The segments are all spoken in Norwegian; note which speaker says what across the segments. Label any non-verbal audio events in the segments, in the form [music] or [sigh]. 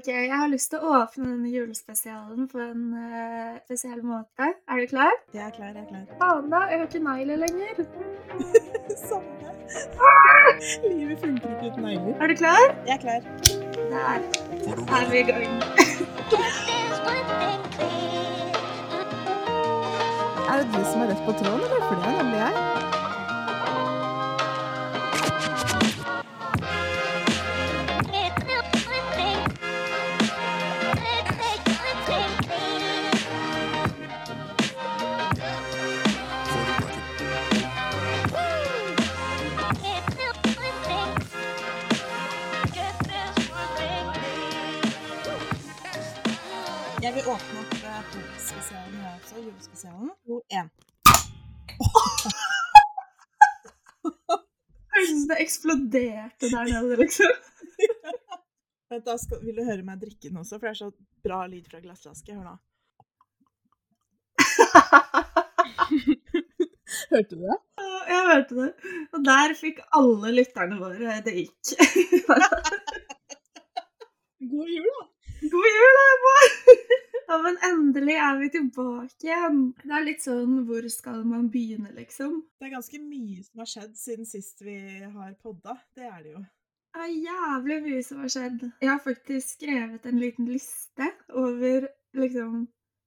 Speaker 1: Ok, jeg har lyst til å åpne denne julespesialen på en uh, spesiell måte. Er du klar?
Speaker 2: Jeg er klar, jeg er klar.
Speaker 1: Faen da, jeg har ikke negler lenger. [laughs]
Speaker 2: Samme. Livet funker ikke uten negler.
Speaker 1: Er du klar?
Speaker 2: Jeg er klar.
Speaker 1: Der er vi i gang.
Speaker 2: Er det du som er rett på tråden, eller? For det er nemlig. Jeg også, julespesialen. To, én.
Speaker 1: Høres [laughs] som det eksploderte der nede, liksom. [laughs]
Speaker 2: Vent, da skal, vil du høre meg drikke den også, for det er så bra lyd fra glassflaske. Hør nå. [laughs] Hørte du det?
Speaker 1: Ja, Jeg hørte det. Og der fikk alle lytterne våre det gikk.
Speaker 2: God jul, da.
Speaker 1: God jul, Emma! Ja, men endelig er vi tilbake igjen. Det er litt sånn hvor skal man begynne, liksom?
Speaker 2: Det er ganske mye som har skjedd siden sist vi har podda. Det er det jo.
Speaker 1: Det er jævlig mye som har skjedd. Jeg har faktisk skrevet en liten liste over liksom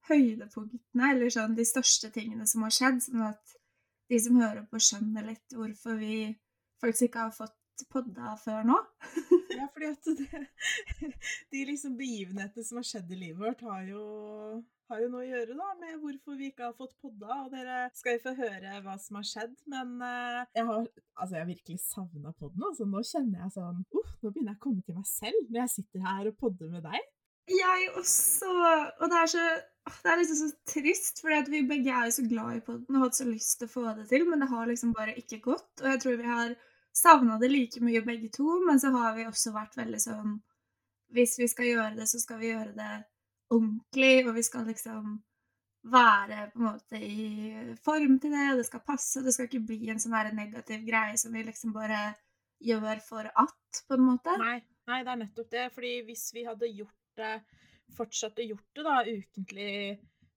Speaker 1: høydepunktene, eller sånn de største tingene som har skjedd, sånn at de som hører på, skjønner litt hvorfor vi faktisk ikke har fått podda før nå. [laughs]
Speaker 2: Ja, fordi at det, [laughs] de liksom begivenhetene som har skjedd i livet vårt, har jo, har jo noe å gjøre da, med hvorfor vi ikke har fått podda. Og dere skal jo få høre hva som har skjedd. Men eh, jeg har altså jeg har virkelig savna podden. Altså, nå kjenner jeg sånn Uff, nå begynner jeg å komme til meg selv når jeg sitter her og podder med deg.
Speaker 1: Jeg også. Og det er så det er liksom så trist, fordi vi begge er jo så glad i podden og har hatt så lyst til å få det til, men det har liksom bare ikke gått. Og jeg tror vi har savna det like mye begge to, men så har vi også vært veldig sånn Hvis vi skal gjøre det, så skal vi gjøre det ordentlig, og vi skal liksom være på en måte i form til det, og det skal passe. Det skal ikke bli en sånn negativ greie som vi liksom bare gjør for at, på en måte.
Speaker 2: Nei, nei, det er nettopp det. Fordi hvis vi hadde gjort det, fortsatt å gjort det da, ukentlig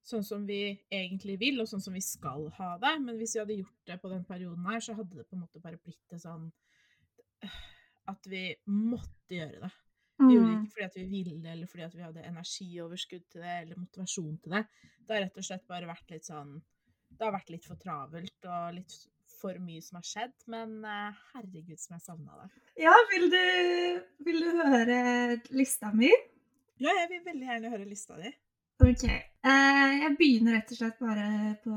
Speaker 2: sånn som vi egentlig vil, og sånn som vi skal ha det, men hvis vi hadde gjort det på den perioden her, så hadde det på en måte bare blitt det sånn at vi måtte gjøre det. Vi gjorde det
Speaker 1: Mm.
Speaker 2: ikke fordi at vi ville, eller fordi at vi hadde energioverskudd til det, eller motivasjon til det. Det har rett og slett bare vært litt sånn Det har vært litt for travelt og litt for mye som har skjedd, men eh, herregud som jeg savna det.
Speaker 1: Ja, vil du, vil du høre lista mi?
Speaker 2: Ja, jeg vil veldig gjerne høre lista di.
Speaker 1: Ok. Eh, jeg begynner rett og slett bare på,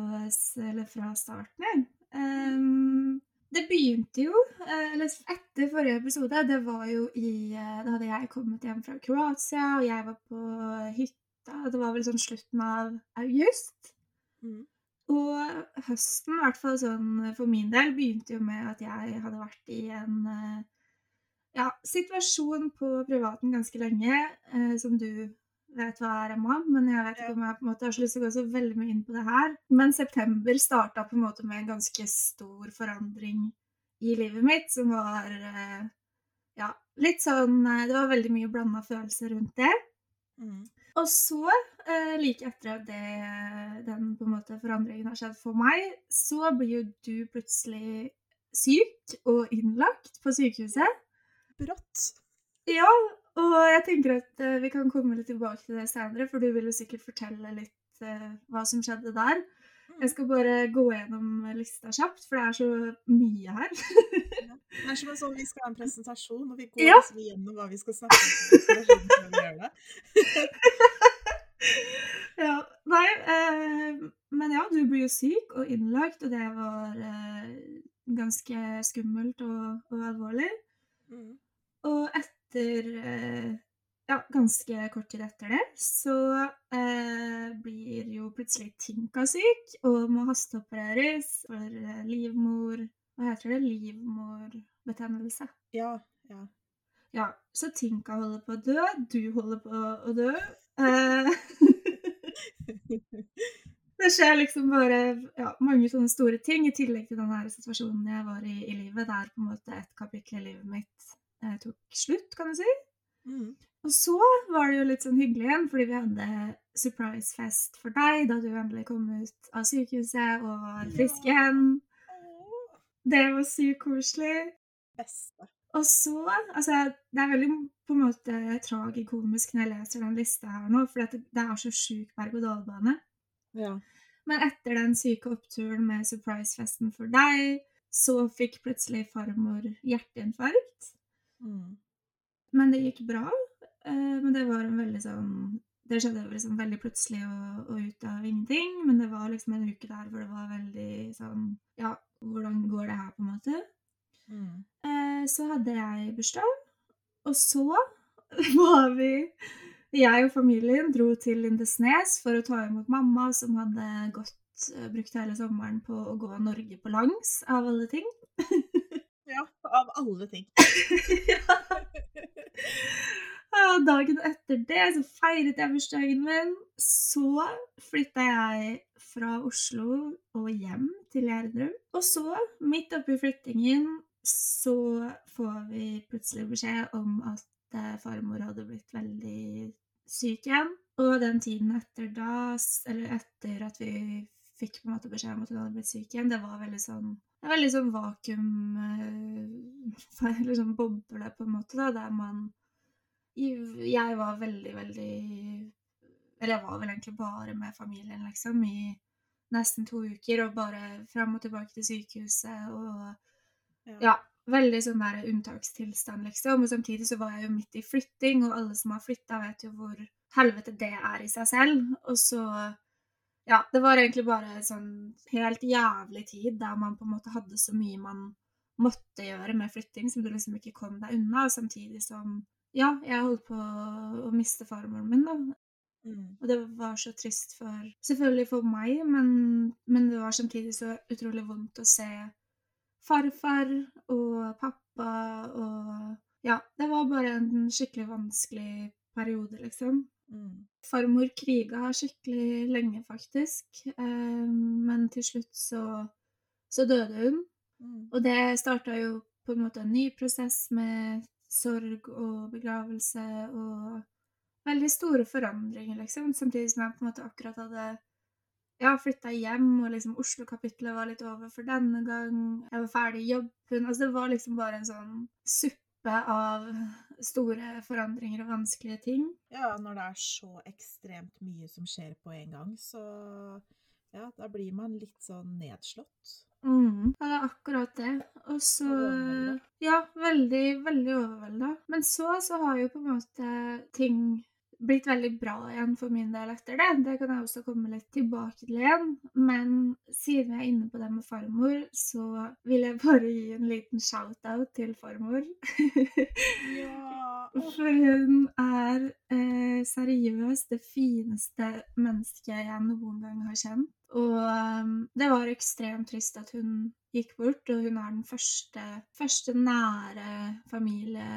Speaker 1: eller fra starten. jeg. Um, det begynte jo, eh, eller etter forrige episode, det var jo i eh, Da hadde jeg kommet hjem fra Kroatia, og jeg var på hytta. Det var vel sånn slutten av august.
Speaker 2: Mm.
Speaker 1: Og høsten, i hvert fall sånn for min del, begynte jo med at jeg hadde vært i en ja, situasjon på privaten ganske lenge, eh, som du vet hva er, Emma, men jeg vet ikke om jeg på en måte har lyst til å gå så veldig mye inn på det her. Men september starta på en måte med en ganske stor forandring i livet mitt, som var eh, ja, litt sånn eh, Det var veldig mye blanda følelser rundt det.
Speaker 2: Mm.
Speaker 1: Og så, eh, like etter at den på en måte forandringen har skjedd for meg, så blir jo du plutselig syk og innlagt på sykehuset.
Speaker 2: Brått.
Speaker 1: Ja, og jeg tenker at eh, vi kan komme litt tilbake til det senere, for du vil jo sikkert fortelle litt eh, hva som skjedde der. Jeg skal bare gå gjennom lista kjapt, for det er så mye her.
Speaker 2: Det er som en sånn vi skal ha en presentasjon, og vi går
Speaker 1: Ja.
Speaker 2: liksom igjennom hva vi skal snakke om. vi [laughs]
Speaker 1: ja, nei, eh, men ja, du blir jo syk og innlagt, og det var eh, ganske skummelt og, og alvorlig.
Speaker 2: Mm.
Speaker 1: Og etter eh, ja, ganske kort tid etter det, så eh, blir jo plutselig Tinka syk og må hasteopereres for eh, livmor Hva heter det? Livmorbetennelse.
Speaker 2: Ja, ja.
Speaker 1: Ja, så Tinka holder på å dø, du holder på å dø. Eh, [laughs] det skjer liksom bare ja, mange sånne store ting, i tillegg til den situasjonen jeg var i i livet, Det er på en måte et kapittel i livet mitt tok slutt, kan du si.
Speaker 2: Mm.
Speaker 1: Og så var det jo litt sånn hyggelig igjen, fordi vi hadde surprise fest for deg da du endelig kom ut av sykehuset og var frisk igjen. Det var sykt koselig.
Speaker 2: beste.
Speaker 1: Og så Altså, det er veldig på en måte tragikomisk når jeg leser den lista her nå, for det, det er så sjuk berg-og-dal-bane.
Speaker 2: Ja.
Speaker 1: Men etter den syke oppturen med surprise-festen for deg, så fikk plutselig farmor hjerteinfarkt.
Speaker 2: Mm.
Speaker 1: Men det gikk bra. eh, Men det var en veldig sånn Det skjedde liksom veldig plutselig og, og ut av ingenting. Men det var liksom en uke der hvor det var veldig sånn Ja, hvordan går det her, på en måte?
Speaker 2: Mm.
Speaker 1: Eh, Så hadde jeg bursdag, og så [laughs] var vi Jeg og familien dro til Lindesnes for å ta imot mamma, som hadde gått, brukt hele sommeren på å gå Norge på langs, av alle ting. [laughs]
Speaker 2: Ja, av alle ting. [laughs]
Speaker 1: Dagen etter det så feiret jeg bursdagen min. Så flytta jeg fra Oslo og hjem til Gjerdrum. Og så, midt oppi flyttingen, så får vi plutselig beskjed om at eh, farmor hadde blitt veldig syk igjen. Og den tiden etter da, eller etter at vi fikk på en måte beskjed om at hun hadde blitt syk igjen, det var veldig sånn det er veldig sånn vakuum eh, Eller sånn boble, på en måte, da, der man Jeg var veldig, veldig Eller jeg var vel egentlig bare med familien, liksom, i nesten to uker, og bare fram og tilbake til sykehuset og Ja, veldig sånn der unntakstilstand, liksom. Og samtidig så var jeg jo midt i flytting, og alle som har flytta, vet jo hvor helvete det er i seg selv. Og så Ja, det var egentlig bare sånn helt jævlig tid der man på en måte hadde så mye man måtte gjøre med flytting, som du liksom ikke kom deg unna, og samtidig som Ja, jeg holdt på å miste farmoren min, da.
Speaker 2: Mm.
Speaker 1: Og det var så trist for Selvfølgelig for meg, men, men det var samtidig så utrolig vondt å se farfar og pappa og Ja, det var bare en skikkelig vanskelig periode, liksom.
Speaker 2: Mm.
Speaker 1: Farmor kriga skikkelig lenge, faktisk. Eh, men til slutt så, så døde hun.
Speaker 2: Mm.
Speaker 1: Og det starta jo på en måte en ny prosess med sorg og begravelse og veldig store forandringer, liksom. Samtidig som jeg på en måte akkurat hadde ja, flytta hjem, og liksom Oslo-kapitlet var litt over for denne gang. Jeg var ferdig i jobben. Altså, det var liksom bare en sånn suppe av store forandringer og vanskelige ting.
Speaker 2: Ja, når det er så ekstremt mye som skjer på en gang, så ja, da blir man litt sånn nedslått.
Speaker 1: Mm. Ja, det er akkurat det. Og så. Ja, veldig, veldig overvelda. Men så, så har jo på en måte ting blitt veldig bra igjen for min del etter det. Det kan jeg også komme litt tilbake til igjen. Men siden jeg er inne på det med farmor, så vil jeg bare gi en liten shout-out til farmor.
Speaker 2: Ja. [laughs]
Speaker 1: For hun er eh, seriøst det fineste mennesket jeg noen gang har kjent. Og um, det var ekstremt trist at hun gikk bort, og hun er den første, første nære familie,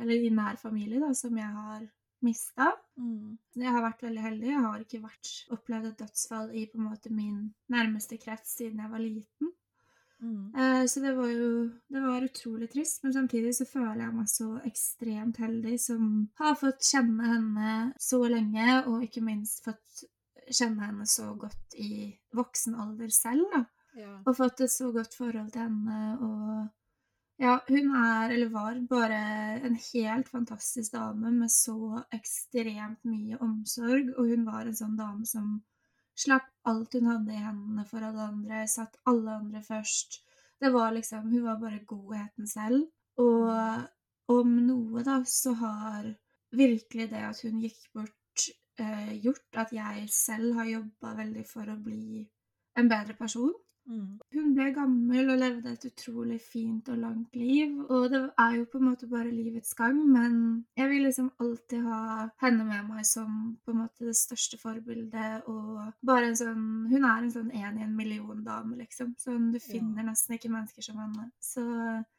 Speaker 1: eller i nær familie, da, som jeg har mista.
Speaker 2: Mm.
Speaker 1: Jeg har vært veldig heldig. Jeg har ikke vært, opplevd et dødsfall i på en måte min nærmeste krets siden jeg var liten.
Speaker 2: Mm.
Speaker 1: Eh, Så det var jo det var utrolig trist, men samtidig så føler jeg meg så ekstremt heldig som har fått kjenne henne så lenge, og ikke minst fått kjenne henne så godt i voksen alder selv, da.
Speaker 2: Ja.
Speaker 1: Og fått et så godt forhold til henne, og ja, hun er, eller var, bare en helt fantastisk dame med så ekstremt mye omsorg, og hun var en sånn dame som slapp alt hun hadde i hendene for alle andre, satt alle andre først. Det var liksom, hun var bare godheten selv. Og om noe, da, så har virkelig det at hun gikk bort, eh, gjort at jeg selv har jobba veldig for å bli en bedre person.
Speaker 2: Mm.
Speaker 1: Hun ble gammel og levde et utrolig fint og langt liv, og det er jo på en måte bare livets gang, men jeg vil liksom alltid ha henne med meg som på en måte det største forbildet, og bare en sånn Hun er en sånn en i en million-dame, liksom. Sånn du finner nesten ikke mennesker som henne. Så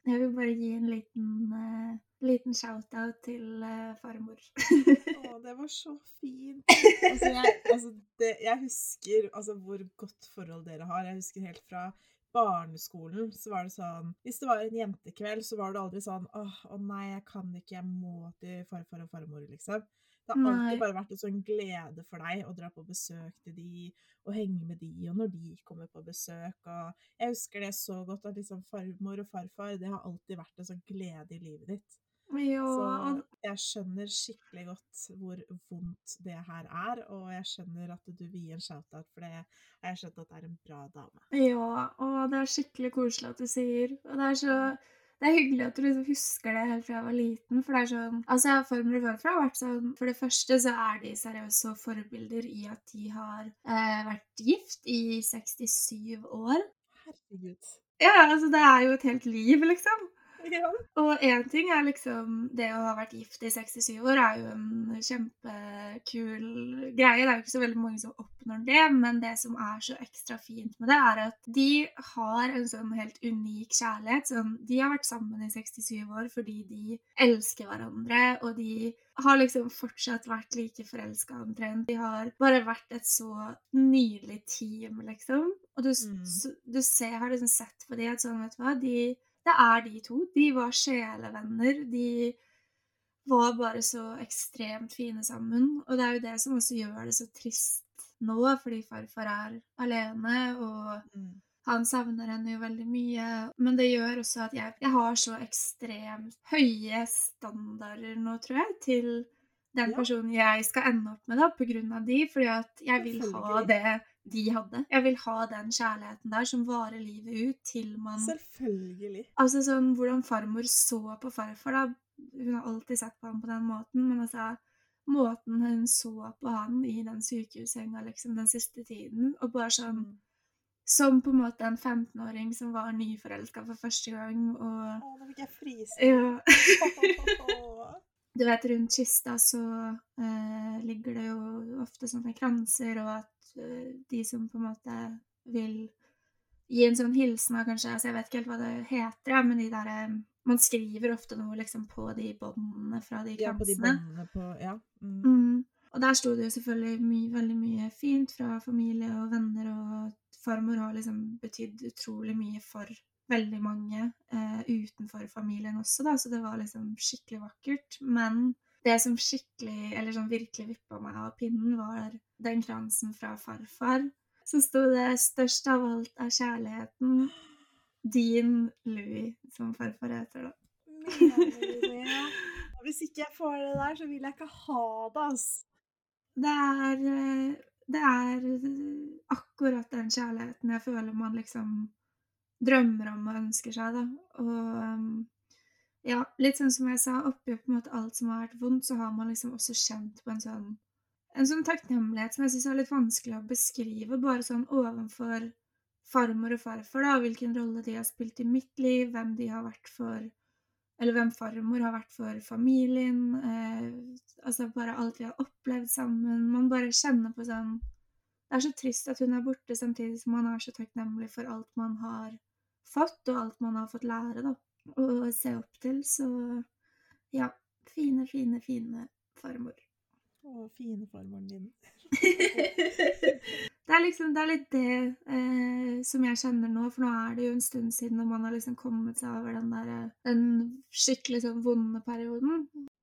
Speaker 1: jeg vil bare gi en liten, eh, liten shout-out til eh, farmor.
Speaker 2: Å, det var så fint. Altså, jeg, [laughs] altså, det, jeg husker altså, hvor godt forhold dere har. Jeg husker helt fra barneskolen så var det sånn Hvis det var en jentekveld, så var det aldri sånn åh, å nei, jeg kan ikke, jeg må til farfar og farmor, liksom. Det har alltid bare vært en sånn glede for deg å dra på besøk til de, og henge med de, og når de kommer på besøk, og Jeg husker det så godt at liksom farmor og farfar, det har alltid vært en sånn glede i livet ditt.
Speaker 1: Ja,
Speaker 2: Så jeg skjønner skikkelig godt hvor vondt det her er, og jeg skjønner at du vil gi en shout-out, for det har jeg skjønt at det er en bra dame.
Speaker 1: Ja, og det er skikkelig koselig at du sier. Og det er så det er hyggelig at du liksom husker det helt fra jeg var liten. For det er sånn Altså, farmor og farfar har vært sånn For det første så er de seriøse forbilder i at de har eh, vært gift i 67 år.
Speaker 2: Herregud.
Speaker 1: Ja, altså det er jo et helt liv, liksom. [laughs]
Speaker 2: Ja.
Speaker 1: Og én ting er liksom Det å ha vært gift i 67 år er jo en kjempekul greie. Det er jo ikke så veldig mange som oppnår det, men det som er så ekstra fint med det, er at de har en sånn helt unik kjærlighet. Sånn, de har vært sammen i 67 år fordi de elsker hverandre, og de har liksom fortsatt vært like forelska omtrent. De har bare vært et så nydelig team, liksom. Og du,
Speaker 2: Mm.
Speaker 1: du ser, har liksom sett på de at sånn, vet du hva, de det er de to. De var sjelevenner. De var bare så ekstremt fine sammen. Og det er jo det som også gjør det så trist nå, fordi farfar er alene, og
Speaker 2: Mm.
Speaker 1: han savner henne jo veldig mye. Men det gjør også at jeg, jeg har så ekstremt høye standarder nå, tror jeg, til den
Speaker 2: Ja.
Speaker 1: personen jeg skal ende opp med, da, på grunn av de. Fordi at jeg vil ha det de hadde. Jeg vil ha den kjærligheten der som varer livet ut til man
Speaker 2: Selvfølgelig.
Speaker 1: Altså sånn hvordan farmor så på farfar, da. Hun har alltid sett på ham på den måten, men altså Måten hun så på han i den sykehussenga liksom den siste tiden, og bare sånn
Speaker 2: Mm.
Speaker 1: Som på en måte en 15-åring som var nyforelska for første gang, og
Speaker 2: Å, nå fikk jeg fryse.
Speaker 1: ja. [laughs] Du vet, rundt kista så eh, ligger det jo ofte sånne kranser, og at de som på en måte vil gi en sånn hilsen av kanskje altså Jeg vet ikke helt hva det heter, men de der eh, Man skriver ofte noe liksom på de båndene fra de
Speaker 2: Ja, på de på Ja. Mm.
Speaker 1: Mm. Og der sto det jo selvfølgelig my, veldig mye fint fra familie og venner, og farmor har liksom betydd utrolig mye for veldig mange eh, utenfor familien også, da, så det var liksom skikkelig vakkert. Men det som skikkelig, eller som virkelig vippa meg av pinnen, var den kransen fra farfar. Så sto det 'Størst av alt er kjærligheten'. Din Louis, som farfar heter, da.
Speaker 2: Hvis ikke jeg får det der, så vil jeg ikke ha det, ass.
Speaker 1: Det er Det er akkurat den kjærligheten jeg føler man liksom drømmer om og ønsker seg, da. Og um, ja, litt sånn som jeg sa, oppi på en måte alt som har vært vondt, så har man liksom også kjent på en sånn en sånn takknemlighet som jeg syns er litt vanskelig å beskrive, bare sånn ovenfor farmor og farfar, da, hvilken rolle de har spilt i mitt liv, hvem de har vært for Eller hvem farmor har vært for familien. Eh, altså bare alt vi har opplevd sammen. Man bare kjenner på sånn Det er så trist at hun er borte, samtidig som man er så takknemlig for alt man har fått, og alt man har fått lære, da. Og se opp til. Så ja. Fine, fine, fine farmor.
Speaker 2: Å, fine farmoren din. [laughs]
Speaker 1: Det er liksom det er litt det eh, som jeg kjenner nå, for nå er det jo en stund siden og man har liksom kommet seg over den der eh, den skikkelig sånn vonde perioden.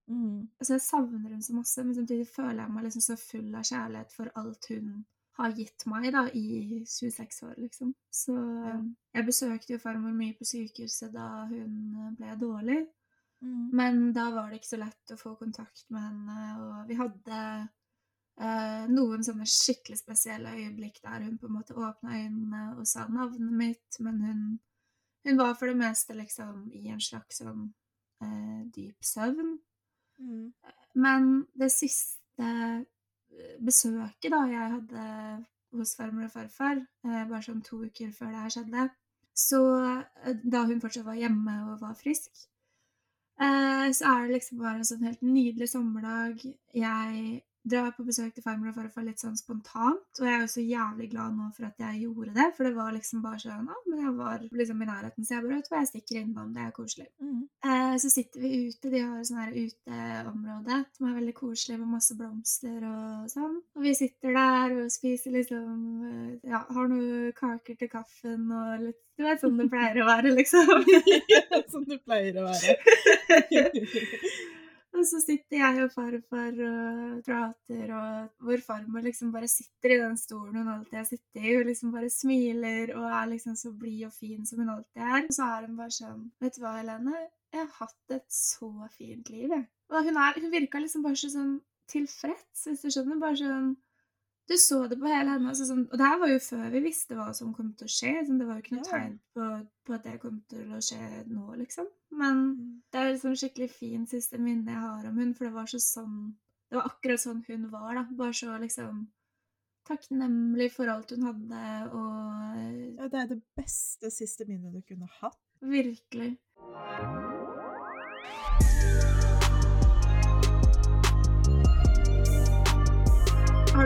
Speaker 2: Mm.
Speaker 1: Altså jeg savner hun så masse, men samtidig føler jeg meg liksom så full av kjærlighet for alt hun har gitt meg da i 26 år, liksom. Så
Speaker 2: Ja.
Speaker 1: eh, jeg besøkte jo farmor mye på sykehuset da hun eh, ble dårlig.
Speaker 2: Mm.
Speaker 1: Men da var det ikke så lett å få kontakt med henne, og vi hadde eh, noen sånne skikkelig spesielle øyeblikk der hun på en måte åpna øynene og sa navnet mitt, men hun, hun var for det meste liksom i en slags sånn eh, dyp søvn.
Speaker 2: Mm.
Speaker 1: Men det siste eh, besøket da jeg hadde hos farmor og farfar, eh, bare sånn to uker før det her skjedde, så eh, da hun fortsatt var hjemme og var frisk, eh, så er det liksom bare en sånn helt nydelig sommerdag. Jeg dra på besøk til farmor og farfar litt sånn spontant. Og jeg er jo så jævlig glad nå for at jeg gjorde det, for det var liksom bare sånn Ja, men jeg var liksom i nærheten, så jeg bare vet du hva, jeg stikker innom, det er koselig.
Speaker 2: Mm.
Speaker 1: Eh, så sitter vi ute, de har sånn her uteområde som er veldig koselig med masse blomster og sånn. Og vi sitter der og spiser liksom eh, Ja, har noen kaker til kaffen og litt Du vet sånn det pleier å være, liksom. [laughs]
Speaker 2: sånn det pleier å være. [laughs]
Speaker 1: Og så sitter jeg og farfar og prater, og hvor farmor liksom bare sitter i den stolen hun alltid har sittet i, og liksom bare smiler og er liksom så blid og fin som hun alltid er. Og så er hun bare sånn Vet du hva, Helene? Jeg har hatt et så fint liv, jeg. Og hun, er, hun virka liksom bare så sånn tilfreds, hvis du skjønner. Bare sånn Du så det på hele henne. Altså sånn, og det her var jo før vi visste hva som kom til å skje. Sånn, det var jo ikke noe
Speaker 2: Ja.
Speaker 1: tegn på, på at det kom til å skje nå, liksom. Men det er liksom skikkelig fin siste minne jeg har om hun, for det var så sånn Det var akkurat sånn hun var, da. Bare så liksom takknemlig for alt hun hadde, og
Speaker 2: Ja, det er det beste siste minnet du kunne hatt.
Speaker 1: virkelig.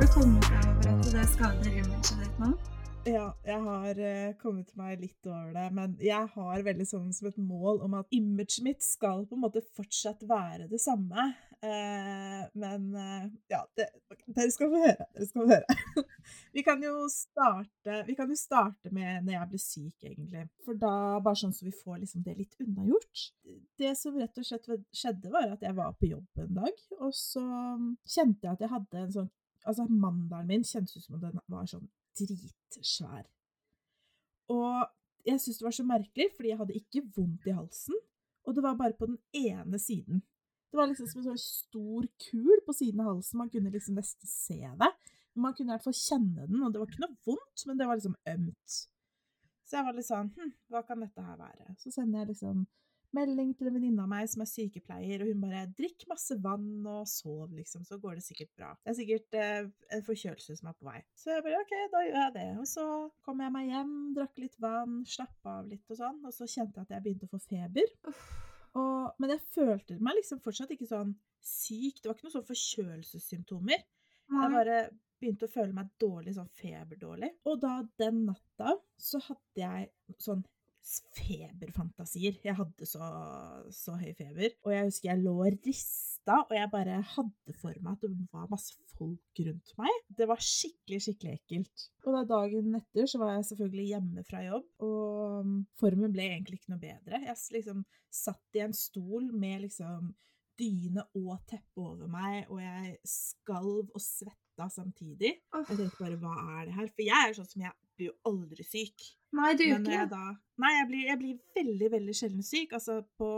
Speaker 1: Har du kommet deg over at det skader imaget ditt nå?
Speaker 2: Ja, jeg har uh, kommet meg litt over det, men jeg har veldig sånn som et mål om at imaget mitt skal på en måte fortsatt være det samme. Uh, men uh, ja, det, dere skal få høre. Dere skal få høre. [laughs] vi, kan jo starte, vi kan jo starte med når jeg ble syk, egentlig. For da, bare sånn så vi får liksom det litt unnagjort. Det som rett og slett skjedde, var at jeg var på jobb en dag, og så kjente jeg at jeg hadde en sånn Altså, mandelen min kjentes ut som om den var sånn dritsvær. Og jeg syntes det var så merkelig, fordi jeg hadde ikke vondt i halsen, og det var bare på den ene siden. Det var liksom som en sånn stor kul på siden av halsen, man kunne liksom nesten se det. Men man kunne i hvert fall kjenne den, og det var ikke noe vondt, men det var liksom ømt. Så jeg var litt sånn Hm, hva kan dette her være? Så sender jeg liksom melding til en venninne av meg som er sykepleier, og hun bare 'drikk masse vann og sov', liksom, så går det sikkert bra. Det er sikkert eh, en forkjølelse som er på vei. Så jeg bare 'OK, da gjør jeg det'. Og så kom jeg meg hjem, drakk litt vann, slappa av litt og sånn, og så kjente jeg at jeg begynte å få feber. Og, men jeg følte meg liksom fortsatt ikke sånn syk. Det var ikke noen sånn forkjølelsessymptomer. Jeg bare begynte å føle meg dårlig, sånn feberdårlig. Og da den natta så hadde jeg sånn feberfantasier. Jeg hadde så, så høy feber. Og jeg husker jeg lå og rista, og jeg bare hadde for meg at det var masse folk rundt meg. Det var skikkelig, skikkelig ekkelt. Og da dagen etter så var jeg selvfølgelig hjemme fra jobb, og mm, formen ble egentlig ikke noe bedre. Jeg liksom satt i en stol med liksom dyne og teppe over meg, og jeg skalv og svetta samtidig.
Speaker 1: Uff.
Speaker 2: Jeg tenkte bare, hva er det her? For jeg er sånn som jeg blir jo aldri syk.
Speaker 1: Nei, du gjør ikke det.
Speaker 2: Nei, jeg blir, jeg blir veldig, veldig sjelden syk. Altså, på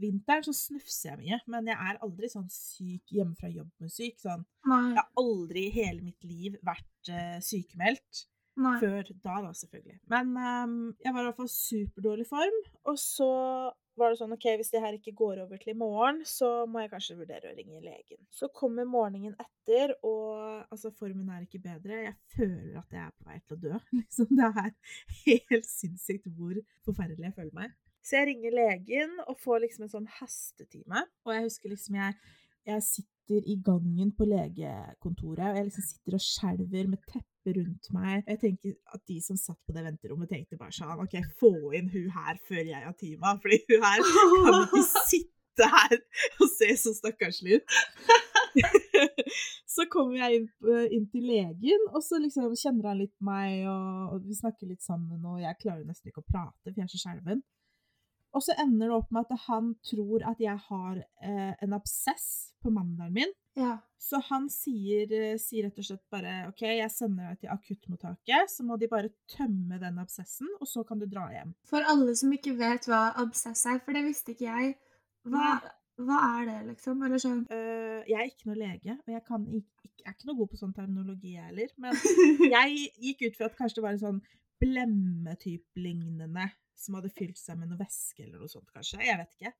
Speaker 2: vinteren så snufser jeg mye, men jeg er aldri sånn syk hjemme fra jobb med syk. Sånn. Jeg har aldri i hele mitt liv vært uh, sykemeldt.
Speaker 1: Nei.
Speaker 2: Før da, da, selvfølgelig. Men um, jeg var i hvert fall superdårlig form. Og så var det sånn OK, hvis det her ikke går over til i morgen, så må jeg kanskje vurdere å ringe legen. Så kommer morgenen etter, og altså, formen er ikke bedre. Jeg føler at jeg er på vei til å dø. [laughs] Liksom, det er helt sinnssykt hvor forferdelig jeg føler meg. Så jeg ringer legen og får liksom en sånn hastetime. Og jeg husker liksom jeg, jeg sitter i gangen på legekontoret, og jeg liksom sitter og skjelver med teppet rundt meg. Jeg tenker at de som satt på det venterommet, tenkte bare sånn OK, få inn hun her før jeg har tima, fordi hun her kan ikke [laughs] sitte her og se så stakkarslig [laughs] ut. så kommer jeg inn, inn til legen, og så liksom kjenner han litt meg, og, og vi snakker litt sammen, og jeg klarer nesten ikke å prate, for jeg er så skjelven. Og så ender det opp med at han tror at jeg har eh, en absess på mandelen min.
Speaker 1: Ja.
Speaker 2: Så han sier, eh, sier rett og slett bare OK, jeg sender deg til akuttmottaket, så må de bare tømme den absessen, og så kan du dra hjem.
Speaker 1: For alle som ikke vet hva absess er, for det visste ikke jeg, hva, hva er det, liksom? Eller sånn
Speaker 2: Uh, jeg er ikke noe lege, og jeg, kan jeg, er ikke noe god på sånn terminologi jeg heller, men [laughs] jeg gikk ut fra at kanskje det var en sånn blemmetyp lignende som hadde fylt seg med noe væske eller noe sånt, kanskje. Jeg vet ikke.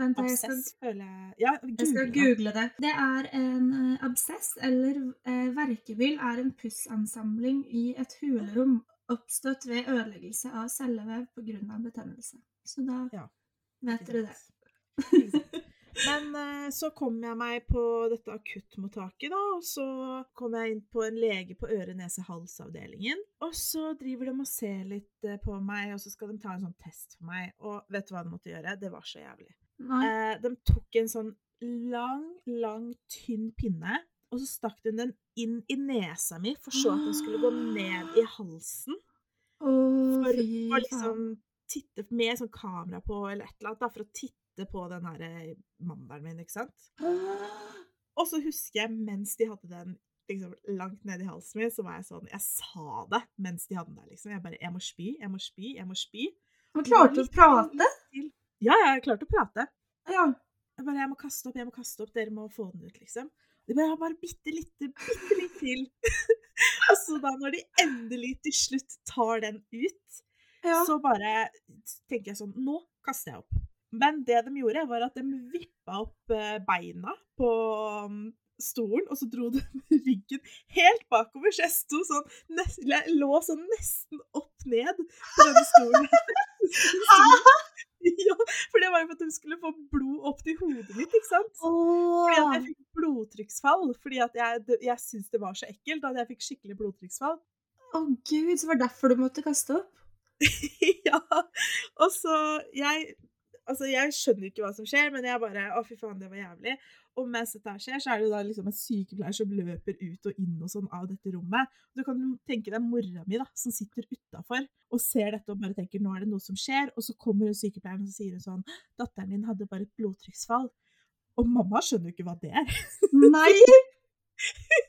Speaker 1: Vent, jeg skal,
Speaker 2: Absess føler jeg Ja,
Speaker 1: jeg skal
Speaker 2: google det.
Speaker 1: det. Er en uh, absess, eller uh, verkebyll, er en pussansamling i et hulerom oppstått ved ødeleggelse av cellevev pga. betennelse. Så da
Speaker 2: Ja,
Speaker 1: vet dere det.
Speaker 2: Men eh, så kom jeg meg på dette akuttmottaket, da, og så kom jeg inn på en lege på øre-nese-hals-avdelingen. Og så driver de og ser litt eh, på meg, og så skal de ta en sånn test for meg. Og vet du hva de måtte gjøre? Det var så jævlig.
Speaker 1: Nei.
Speaker 2: Eh, de tok en sånn lang, lang, tynn pinne, og så stakk de den inn i nesa mi, for så at den skulle gå ned i halsen.
Speaker 1: Oh,
Speaker 2: For å liksom titte med sånn kamera på, eller et eller annet, da, for å titte på den her eh, mandelen min, ikke sant. [gasps] Og så husker jeg mens de hadde den liksom langt i halsen min, så var jeg sånn Jeg sa det mens de hadde den der, liksom. Jeg bare Jeg må spy, jeg må spy, jeg må spy.
Speaker 1: Men klarte å prate?
Speaker 2: Ja, jeg klarte å prate.
Speaker 1: Ja.
Speaker 2: Jeg bare Jeg må kaste opp, jeg må kaste opp, dere må få den ut, liksom. De bare, bare bitte lite, bitte litt til. [laughs] og så da, når de endelig til slutt tar den ut,
Speaker 1: ja.
Speaker 2: så bare tenker jeg sånn Nå kaster jeg opp. Men det de gjorde, var at de vippa opp eh, beina på um, stolen, og så dro de [laughs] ryggen helt bakover, så jeg sto sånn nest, Jeg lå sånn nesten opp ned på denne stolen. [laughs] [laughs] ja, for det var jo for at de skulle få blod opp til hodet mitt, ikke sant? Fordi at jeg fikk blodtrykksfall, fordi at jeg, jeg syntes det var så ekkelt at jeg fikk skikkelig blodtrykksfall.
Speaker 1: Å gud, så var det derfor du måtte kaste opp?
Speaker 2: ja. Og så jeg Altså, jeg skjønner ikke hva som skjer, men jeg bare Å, fy faen, det var jævlig. Og mens dette skjer, så er det da liksom en sykepleier som løper ut og inn og sånn av dette rommet. Du kan tenke deg mora mi, da, som sitter utafor og ser dette og bare tenker nå er det noe som skjer. Og så kommer hun sykepleieren og så sier hun sånn Datteren din hadde bare et blodtrykksfall. Og mamma skjønner jo ikke hva det er.
Speaker 1: Nei! [laughs]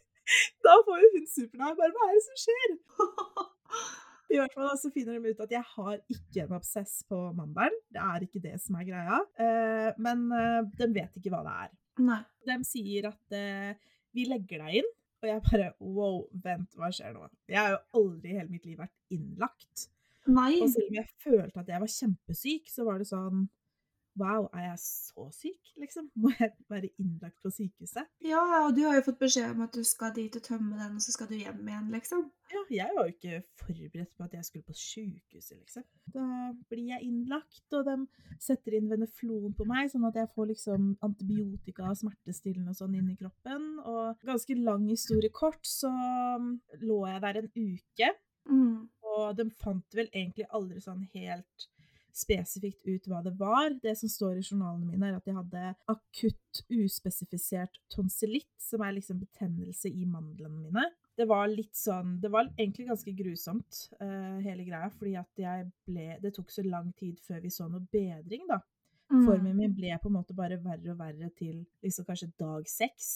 Speaker 2: Da får jo hun supernær bare Hva er det som skjer? [laughs] I hvert fall så finner de ut at jeg har ikke en absess på mandelen. Det er ikke det som er greia. Eh, men eh, de vet ikke hva det er.
Speaker 1: Nei.
Speaker 2: De sier at eh, vi legger deg inn. Og jeg bare wow, vent, hva skjer nå? Jeg har jo aldri i hele mitt liv vært innlagt.
Speaker 1: Nei.
Speaker 2: Og selv om jeg følte at jeg var kjempesyk, så var det sånn Wow, er jeg så syk, liksom? [laughs] Må jeg være innlagt på sykehuset?
Speaker 1: Ja, og du har jo fått beskjed om at du skal dit og tømme den, og så skal du hjem igjen, liksom.
Speaker 2: Ja, jeg var jo ikke forberedt på at jeg skulle på sykehuset, liksom. Da blir jeg innlagt, og de setter inn veneflon på meg, sånn at jeg får liksom antibiotika og smertestillende og sånn inn i kroppen. Og ganske lang historie kort, så um, lå jeg der en uke,
Speaker 1: Mm.
Speaker 2: og de fant vel egentlig aldri sånn helt spesifikt ut hva det var. Det som står i journalene mine, er at jeg hadde akutt uspesifisert tonsillitt, som er liksom betennelse i mandlene mine. Det var litt sånn Det var egentlig ganske grusomt, uh, hele greia, fordi at jeg ble Det tok så lang tid før vi så noe bedring, da.
Speaker 1: Mm.
Speaker 2: Formen min ble på en måte bare verre og verre til liksom kanskje dag seks.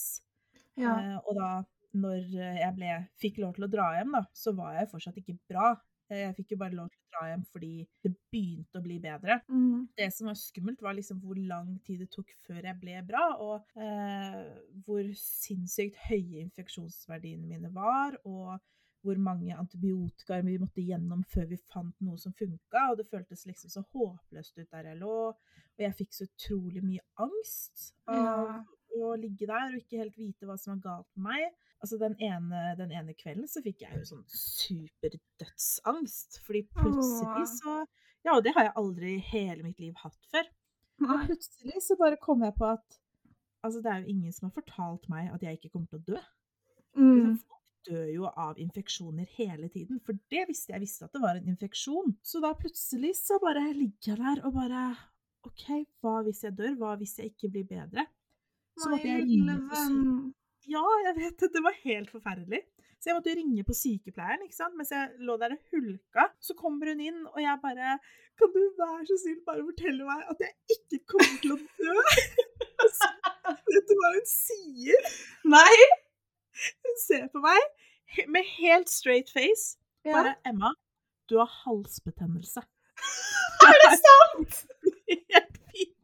Speaker 1: Ja.
Speaker 2: Uh, og da når jeg ble, fikk lov til å dra hjem, da, så var jeg fortsatt ikke bra. Eh, Jeg fikk jo bare lov til å dra hjem fordi det begynte å bli bedre.
Speaker 1: Mm.
Speaker 2: Det som var skummelt, var liksom hvor lang tid det tok før jeg ble bra, og eh, hvor sinnssykt høye infeksjonsverdiene mine var, og hvor mange antibiotikaer vi måtte gjennom før vi fant noe som funka, og det føltes liksom så håpløst ut der jeg lå, og jeg fikk så utrolig mye angst av
Speaker 1: Ja.
Speaker 2: å ligge der og ikke helt vite hva som var galt med meg. Altså den ene, den ene kvelden så fikk jeg jo sånn superdødsangst, fordi plutselig så Ja, og det har jeg aldri i hele mitt liv hatt før. Og plutselig så bare kom jeg på at altså det er jo ingen som har fortalt meg at jeg ikke kommer til å dø.
Speaker 1: Mm.
Speaker 2: Liksom, Folk dør jo av infeksjoner hele tiden, for det visste jeg visste at det var en infeksjon. Så da plutselig så bare ligger jeg der og bare OK, hva hvis jeg dør? Hva hvis jeg ikke blir bedre? Så måtte jeg ringe. Ja, jeg vet det. Det var helt forferdelig. Så jeg måtte ringe på sykepleieren ikke sant? mens jeg lå der og hulka. Så kommer hun inn, og jeg bare Kan du være så snill bare fortelle meg at jeg ikke kommer til å dø? [laughs] Så, vet du hva hun sier?
Speaker 1: Nei!
Speaker 2: Hun ser på meg med helt straight face.
Speaker 1: Ja.
Speaker 2: Bare 'Emma, du har halsbetennelse'. [laughs]
Speaker 1: Er det sant? [laughs]
Speaker 2: Helt fint.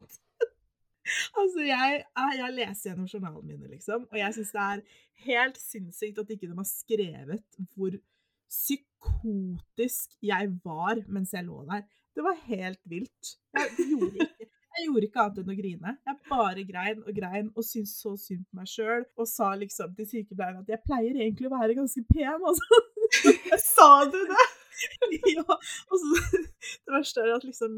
Speaker 2: [laughs] Altså, jeg, jeg, jeg leser gjennom journalene mine, liksom, og jeg syns det er helt sinnssykt at ikke de har skrevet hvor psykotisk jeg var mens jeg lå der. Det var helt vilt. Jeg gjorde ikke, jeg gjorde ikke annet enn å grine. Jeg bare grein og grein og syntes så synd på meg sjøl og sa liksom til sykepleieren at jeg pleier egentlig å være ganske pen, altså. [laughs]
Speaker 1: Sa du det? [laughs]
Speaker 2: ja, og så Det verste er at liksom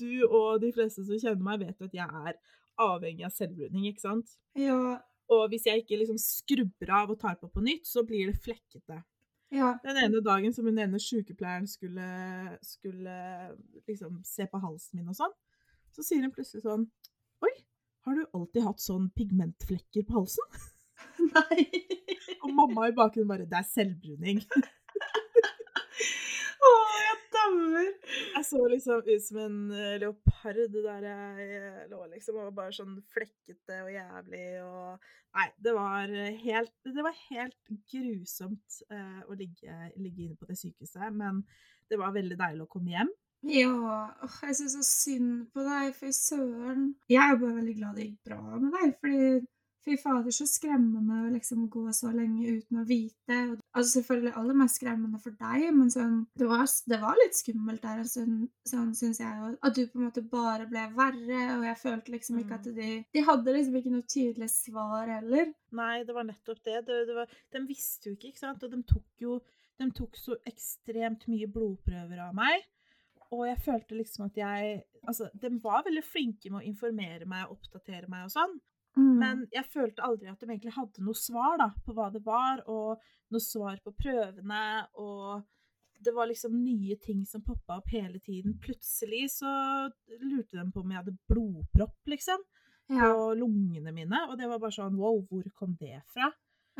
Speaker 2: du og de fleste som kjenner meg, vet at jeg er avhengig av selvbruning, ikke sant?
Speaker 1: Ja.
Speaker 2: Og hvis jeg ikke liksom skrubber av og tar på på nytt, så blir det flekkete.
Speaker 1: Ja.
Speaker 2: Den ene dagen som hun ene sykepleieren skulle, skulle liksom se på halsen min og sånn, så sier hun plutselig sånn Oi, har du alltid hatt sånn pigmentflekker på halsen? [laughs]
Speaker 1: Nei.
Speaker 2: Og mamma i bakgrunnen bare Det er selvbruning. [laughs]
Speaker 1: Å, jeg dauer.
Speaker 2: Jeg så liksom ut som en eh, leopard der jeg lå, liksom, og var bare sånn flekkete og jævlig og Nei, det var helt, det var helt grusomt eh, å ligge, ligge inne på det sykehuset, men det var veldig deilig å komme hjem.
Speaker 1: Ja, åh, jeg syns så synd på deg, for søren. Jeg er bare veldig glad det gikk bra med deg, fordi fy fader, så skremmende å liksom gå så lenge uten å vite. Altså selvfølgelig aller mest skremmende for deg, men sånn, det, var, det var litt skummelt der en stund, sånn syns jeg. Og, at du på en måte bare ble verre, og jeg følte liksom ikke at de De hadde liksom ikke noe tydelig svar heller.
Speaker 2: Nei, det var nettopp det. det, det var, de visste jo ikke, ikke sant. Og de tok jo de tok så ekstremt mye blodprøver av meg. Og jeg følte liksom at jeg Altså, de var veldig flinke med å informere meg og oppdatere meg og sånn.
Speaker 1: Mm.
Speaker 2: Men jeg følte aldri at de egentlig hadde noe svar da, på hva det var, og noe svar på prøvene. Og det var liksom nye ting som poppa opp hele tiden. Plutselig så lurte de på om jeg hadde blodpropp, liksom,
Speaker 1: ja,
Speaker 2: på lungene mine. Og det var bare sånn wow, hvor kom det fra?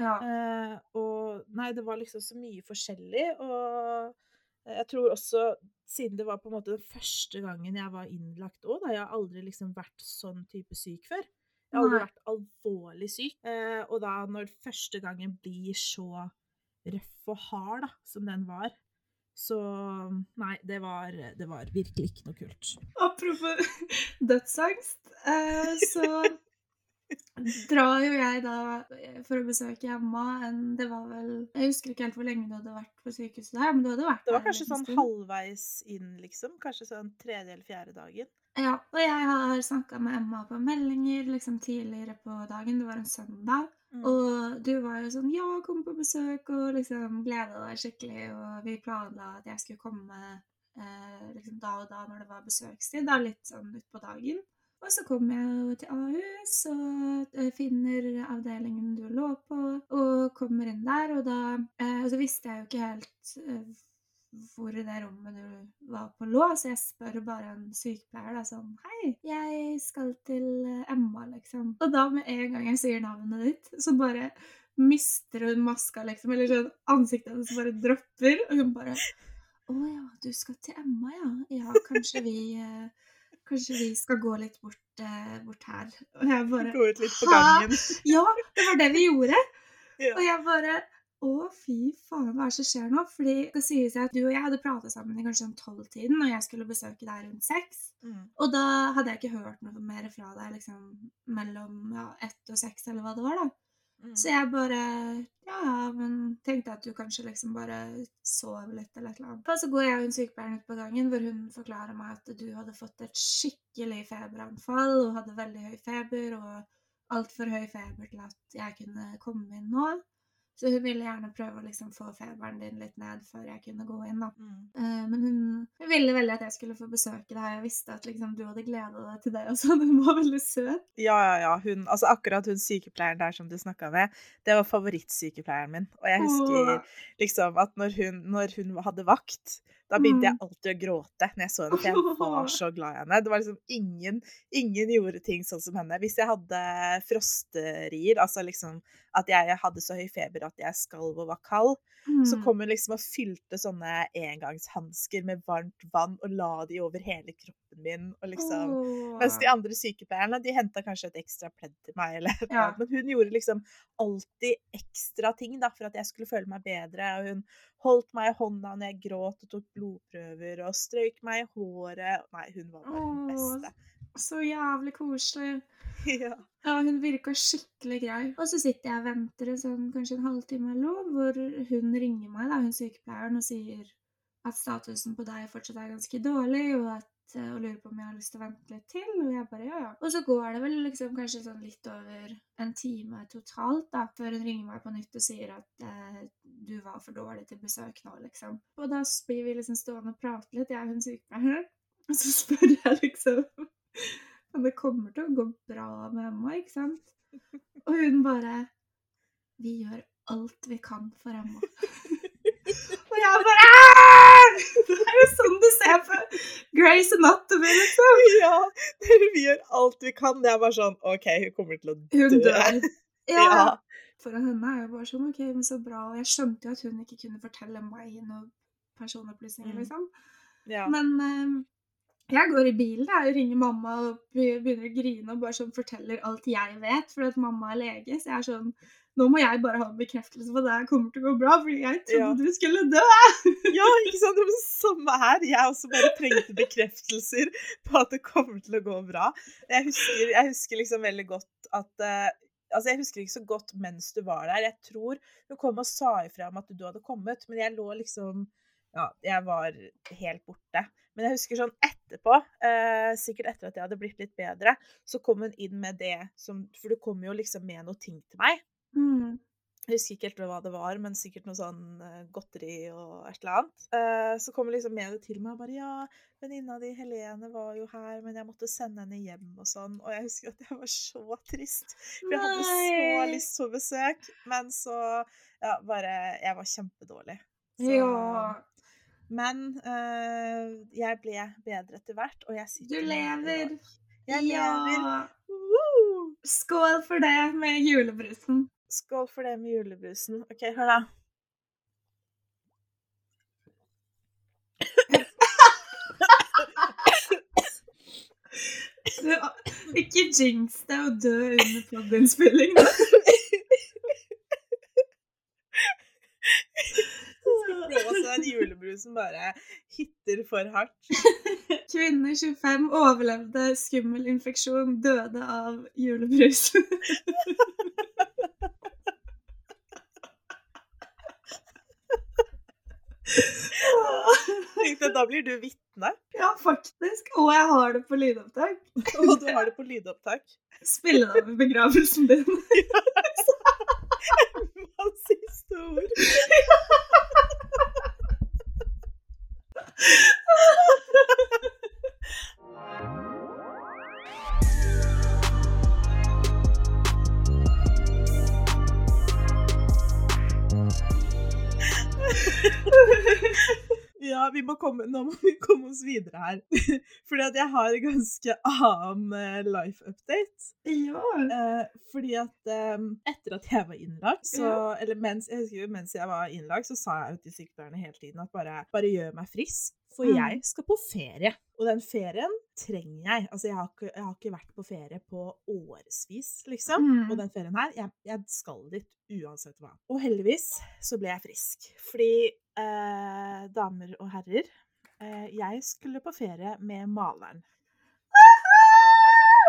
Speaker 1: ja.
Speaker 2: Eh, og nei, det var liksom så mye forskjellig. Og jeg tror også, siden det var på en måte den første gangen jeg var innlagt òg, da jeg har aldri liksom vært sånn type syk før. Jeg har aldri vært alvorlig syk. Eh, og da når første gangen blir så røff og hard da, som den var, så Nei, det var, det var virkelig ikke noe kult.
Speaker 1: Apropos [laughs] dødsangst, eh, så [laughs] drar jo jeg da eh, for å besøke Emma en Det var vel Jeg husker ikke helt hvor lenge du hadde vært på sykehuset der, men du hadde vært
Speaker 2: Det var kanskje sånn halvveis inn, liksom. Kanskje sånn tredje eller fjerde dagen.
Speaker 1: Ja, og jeg har snakka med Emma på meldinger liksom tidligere på dagen. Det var en søndag.
Speaker 2: Mm.
Speaker 1: Og du var jo sånn Ja, kom på besøk, og liksom gleda deg skikkelig. Og vi planla at jeg skulle komme eh, liksom da og da når det var besøkstid, da litt sånn utpå dagen. Og så kom jeg jo til Ahus og eh, finner avdelingen du lå på, og kommer inn der, og da eh, Og så visste jeg jo ikke helt eh, hvor i det rommet du var på lå, så jeg spør bare en sykepleier da sånn Hei, jeg skal til eh, Emma, liksom. Og da med en gang jeg sier navnet ditt, så bare mister hun maska, liksom. Eller sånn ansiktet hennes bare dropper, og hun bare Å ja, du skal til Emma, ja. Ja, kanskje vi eh, Kanskje vi skal gå litt bort, eh, bort her. Og jeg bare
Speaker 2: Gå ut litt på gangen. Ha?
Speaker 1: Ja, det var det vi gjorde. [laughs]
Speaker 2: Ja.
Speaker 1: Og jeg bare Å, fy faen, hva er det som skjer nå? Fordi det sies at du og jeg hadde prata sammen i kanskje sånn tolvtiden, og jeg skulle besøke deg rundt seks.
Speaker 2: Mm.
Speaker 1: Og da hadde jeg ikke hørt noe mer fra deg liksom mellom ja, ett og seks, eller hva det var, da.
Speaker 2: Mm.
Speaker 1: Så jeg bare Ja, ja, men tenkte at du kanskje liksom bare sov litt, eller et eller annet. Og så går jeg og hun sykepleieren ut på gangen, hvor hun forklarer meg at du hadde fått et skikkelig feberanfall, og hadde veldig høy feber, og altfor høy feber til at jeg kunne komme inn nå. Så hun ville gjerne prøve å liksom få feberen din litt ned før jeg kunne gå inn, da.
Speaker 2: Mm.
Speaker 1: Uh, Men hun, hun ville veldig at jeg skulle få besøke deg, og visste at liksom, du hadde gleda deg til det og sånn. Hun var veldig søt.
Speaker 2: Ja, ja, ja. Hun, altså akkurat hun sykepleieren der som du snakka med, det var favorittsykepleieren min. Og jeg husker
Speaker 1: oh.
Speaker 2: liksom at når hun, når hun hadde vakt, da begynte jeg alltid å gråte når jeg så henne, for jeg var så [laughs] glad i henne. Det var liksom ingen, ingen gjorde ting sånn som henne. Hvis jeg hadde frosterier, altså liksom at jeg hadde så høy feber at jeg skalv og var kald, så
Speaker 1: Mm.
Speaker 2: kom hun liksom og fylte sånne engangshansker med varmt vann og la de over hele kroppen min. og liksom...
Speaker 1: oh.
Speaker 2: Mens de andre sykepleierne de henta kanskje et ekstra pledd til meg. eller
Speaker 1: Ja.
Speaker 2: Men hun gjorde liksom alltid ekstra ting da, for at jeg skulle føle meg bedre. Og hun holdt meg i hånda når jeg gråt og tok blodprøver, og strøyk meg i håret. Nei, hun var bare den beste.
Speaker 1: Så jævlig koselig. [laughs]
Speaker 2: ja.
Speaker 1: Ja, hun virka skikkelig grei. Og så sitter jeg og venter en sånn, kanskje en halvtime eller noe, hvor hun ringer meg, da, hun sykepleieren, og sier at statusen på deg fortsatt er ganske dårlig, og at eh, og lurer på om jeg har lyst til å vente litt til. Og jeg bare ja, ja. Og så går det vel liksom kanskje sånn litt over en time totalt da, før hun ringer meg på nytt og sier at eh, du var for dårlig til besøk nå, liksom. Og da blir vi liksom stående og prate litt, jeg og hun sykepleieren. [laughs] Og så spør jeg liksom Men det kommer til å gå bra med Emma, ikke sant? Og hun bare Vi gjør alt vi kan for Emma. [laughs] Og jeg bare Aah! Det er jo sånn du ser på Grace Anatomy, liksom.
Speaker 2: Ja, vi gjør alt vi kan. Det er bare sånn OK, hun kommer til å dø.
Speaker 1: Hun dør. Ja.
Speaker 2: Ja.
Speaker 1: For henne er jo bare sånn OK, men så bra. Og jeg skjønte jo at hun ikke kunne fortelle meg noen personopplysninger,
Speaker 2: Mm.
Speaker 1: liksom.
Speaker 2: Ja.
Speaker 1: Men eh, jeg går i bilen jeg, ringer mamma og begynner å grine og bare sånn forteller alt jeg vet, fordi at mamma er lege. Så jeg er sånn Nå må jeg bare ha en bekreftelse på at det her kommer til å gå bra, fordi jeg trodde
Speaker 2: Ja.
Speaker 1: du skulle dø. [laughs]
Speaker 2: Ja, ikke sant? Det var det samme her. Jeg også bare trengte bekreftelser på at det kommer til å gå bra. Jeg husker, jeg husker liksom veldig godt at uh, Altså, jeg husker ikke så godt mens du var der. Jeg tror du kom og sa ifra om at du hadde kommet, men jeg lå liksom Ja, jeg var helt borte. Men jeg husker sånn etterpå, eh, sikkert etter at jeg hadde blitt litt bedre, så kom hun inn med det som For du kom jo liksom med noe ting til meg.
Speaker 1: Mm.
Speaker 2: Jeg husker ikke helt hva det var, men sikkert noe sånn eh, godteri og et eller annet. Eh, så kom liksom med det til meg og bare Ja, venninna di Helene var jo her, men jeg måtte sende henne hjem og sånn. Og jeg husker at jeg var så trist. For jeg hadde så lyst på besøk, men så Ja, bare Jeg var kjempedårlig. Så,
Speaker 1: Ja.
Speaker 2: Men eh, jeg ble bedre etter hvert, og jeg sitter Du
Speaker 1: lever.
Speaker 2: Jeg lever.
Speaker 1: Ja.
Speaker 2: Woo!
Speaker 1: Skål for det med julebrusen.
Speaker 2: Skål for det med julebrusen. OK, hør da. [laughs]
Speaker 1: Ikke jinx det å dø under podinnspilling. [laughs]
Speaker 2: Blåse den julebrusen bare hitter for hardt. [laughs]
Speaker 1: Kvinne 25 overlevde skummel infeksjon, døde av julebrus.
Speaker 2: Tenkte, da blir du vitne,
Speaker 1: ja, faktisk. Og jeg har det på lydopptak.
Speaker 2: og du har det på lydopptak.
Speaker 1: Spille det av i begravelsen din. [laughs] [laughs]
Speaker 2: Hva siste ord? Ja, vi må komme, nå må vi komme oss videre her. [laughs] Fordi at jeg har en ganske annen eh, life update.
Speaker 1: Ja.
Speaker 2: Eh, fordi at eh, etter at jeg var innlagt, så. Eller mens jeg, husker, mens jeg var innlagt, så sa jeg jo til sykepleierne hele tiden at bare, bare gjør meg frisk. For
Speaker 1: Mm.
Speaker 2: jeg skal på ferie. Og den ferien trenger jeg. Altså, jeg har ikke, jeg har ikke vært på ferie på årevis, liksom.
Speaker 1: Mm.
Speaker 2: Og den ferien her, jeg, jeg skal dit uansett hva. Og heldigvis så ble jeg frisk. Fordi, eh, damer og herrer, eh, jeg skulle på ferie med maleren.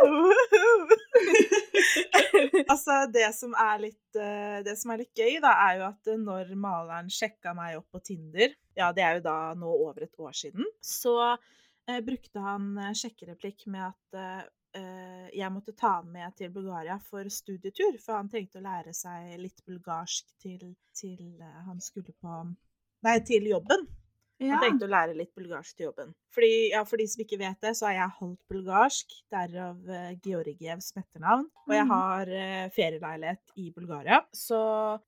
Speaker 2: [laughs] [laughs] altså, det som litt eh, Det som er litt gøy, da, er jo at eh, når maleren sjekka meg opp på Tinder, ja, det er jo da nå over et år siden, så eh, brukte han eh, sjekkereplikk med at eh, jeg måtte ta han med til Bulgaria for studietur, for han trengte å lære seg litt bulgarsk til, til han skulle på Nei, til jobben.
Speaker 1: Ja.
Speaker 2: Han tenkte å lære litt bulgarsk til jobben. Fordi, ja, for de som ikke vet det, så er jeg halvt bulgarsk, derav uh, Georgievs etternavn. Og jeg
Speaker 1: Mm.
Speaker 2: har uh, ferieleilighet i Bulgaria. Så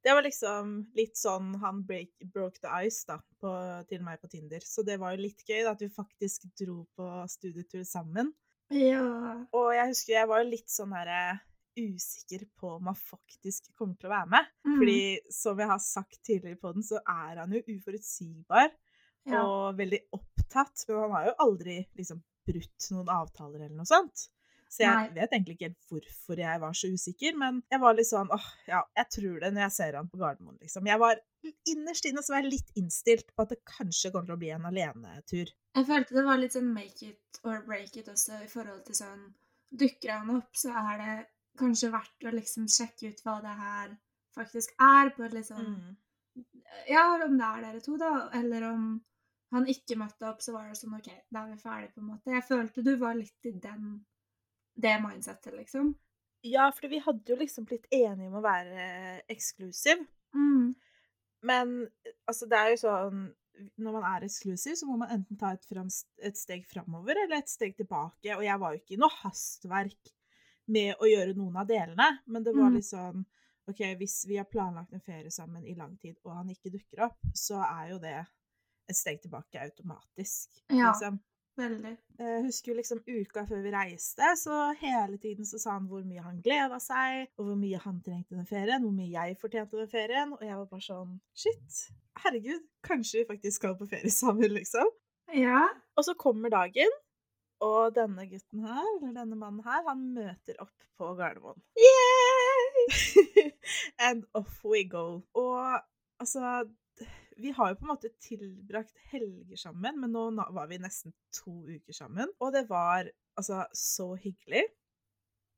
Speaker 2: det var liksom litt sånn han break, broke the ice da, på, til meg på Tinder. Så det var jo litt gøy da, at vi faktisk dro på studietur sammen.
Speaker 1: ja.
Speaker 2: Og jeg husker jeg var jo litt sånn herre usikker på om han faktisk kommer til å være med.
Speaker 1: Mm.
Speaker 2: Fordi som jeg har sagt tidligere på den, så er han jo uforutsigbar
Speaker 1: ja.
Speaker 2: og veldig opptatt, For han har jo aldri liksom brutt noen avtaler eller noe sånt. Så jeg
Speaker 1: Nei.
Speaker 2: vet egentlig ikke helt hvorfor jeg var så usikker, men jeg var litt sånn åh, ja, jeg tror det når jeg ser han på Gardermoen, liksom. Jeg var innerst inne så var jeg litt innstilt på at det kanskje kommer til å bli en alenetur.
Speaker 1: Jeg følte det var litt sånn make it or break it også i forhold til sånn Dukker han opp, så er det kanskje verdt å liksom sjekke ut hva det her faktisk er, på et litt sånn
Speaker 2: Mm.
Speaker 1: Ja, om det er dere to, da, eller om han ikke møtte opp, så var det sånn OK, da er vi ferdige, på en måte. Jeg følte du var litt i den det mindsettet, liksom.
Speaker 2: Ja, for vi hadde jo liksom blitt enige om å være eksklusiv.
Speaker 1: Mm.
Speaker 2: Men altså, det er jo sånn når man er eksklusiv, så må man enten ta et, fram, et steg framover eller et steg tilbake. Og jeg var jo ikke i noe hastverk med å gjøre noen av delene, men det var
Speaker 1: Mm.
Speaker 2: litt sånn OK, hvis vi har planlagt en ferie sammen i lang tid, og han ikke dukker opp, så er jo det et steg tilbake automatisk.
Speaker 1: Ja.
Speaker 2: Liksom.
Speaker 1: Veldig.
Speaker 2: Jeg husker jo liksom uka før vi reiste, så hele tiden så sa han hvor mye han gleda seg, og hvor mye han trengte den ferien, hvor mye jeg fortjente den ferien, og jeg var bare sånn Shit, herregud, kanskje vi faktisk skal på ferie sammen, liksom.
Speaker 1: Ja.
Speaker 2: Og så kommer dagen, og denne gutten her, eller denne mannen her, han møter opp på Gardermoen. Yay! [laughs] And off we go. Og altså Vi har jo på en måte tilbrakt helger sammen, men nå var vi nesten to uker sammen. Og det var altså så hyggelig.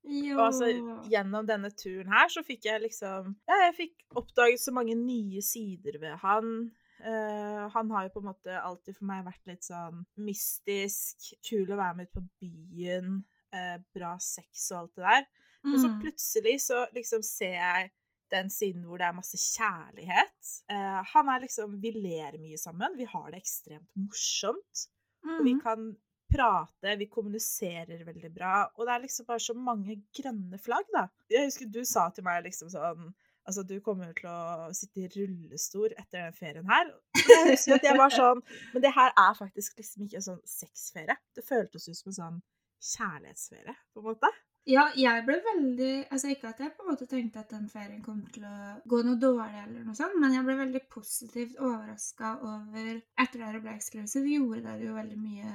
Speaker 1: Jo.
Speaker 2: Og altså, gjennom denne turen her så fikk jeg liksom Ja, jeg fikk oppdaget så mange nye sider ved han. Uh, han har jo på en måte alltid for meg vært litt sånn mystisk, kul å være med ut på byen, uh, bra sex og alt det der. Men så
Speaker 1: Mm.
Speaker 2: plutselig så liksom ser jeg den siden hvor det er masse kjærlighet. Eh, han er liksom Vi ler mye sammen. Vi har det ekstremt morsomt. Og vi
Speaker 1: Mm.
Speaker 2: kan prate, vi kommuniserer veldig bra. Og det er liksom bare så mange grønne flagg, da. Jeg husker du sa til meg liksom sånn Altså, du kommer til å sitte i rullestol etter den ferien her. Jeg husker at jeg var sånn [laughs] Men det her er faktisk liksom ikke en sånn sexferie. Det føltes ut som en sånn kjærlighetsferie, på en måte.
Speaker 1: Ja, jeg ble veldig Altså ikke at jeg på en måte tenkte at den ferien kom til å gå noe dårlig, eller noe sånt, men jeg ble veldig positivt overraska over Etter dere ble eksklusiv, gjorde dere jo veldig mye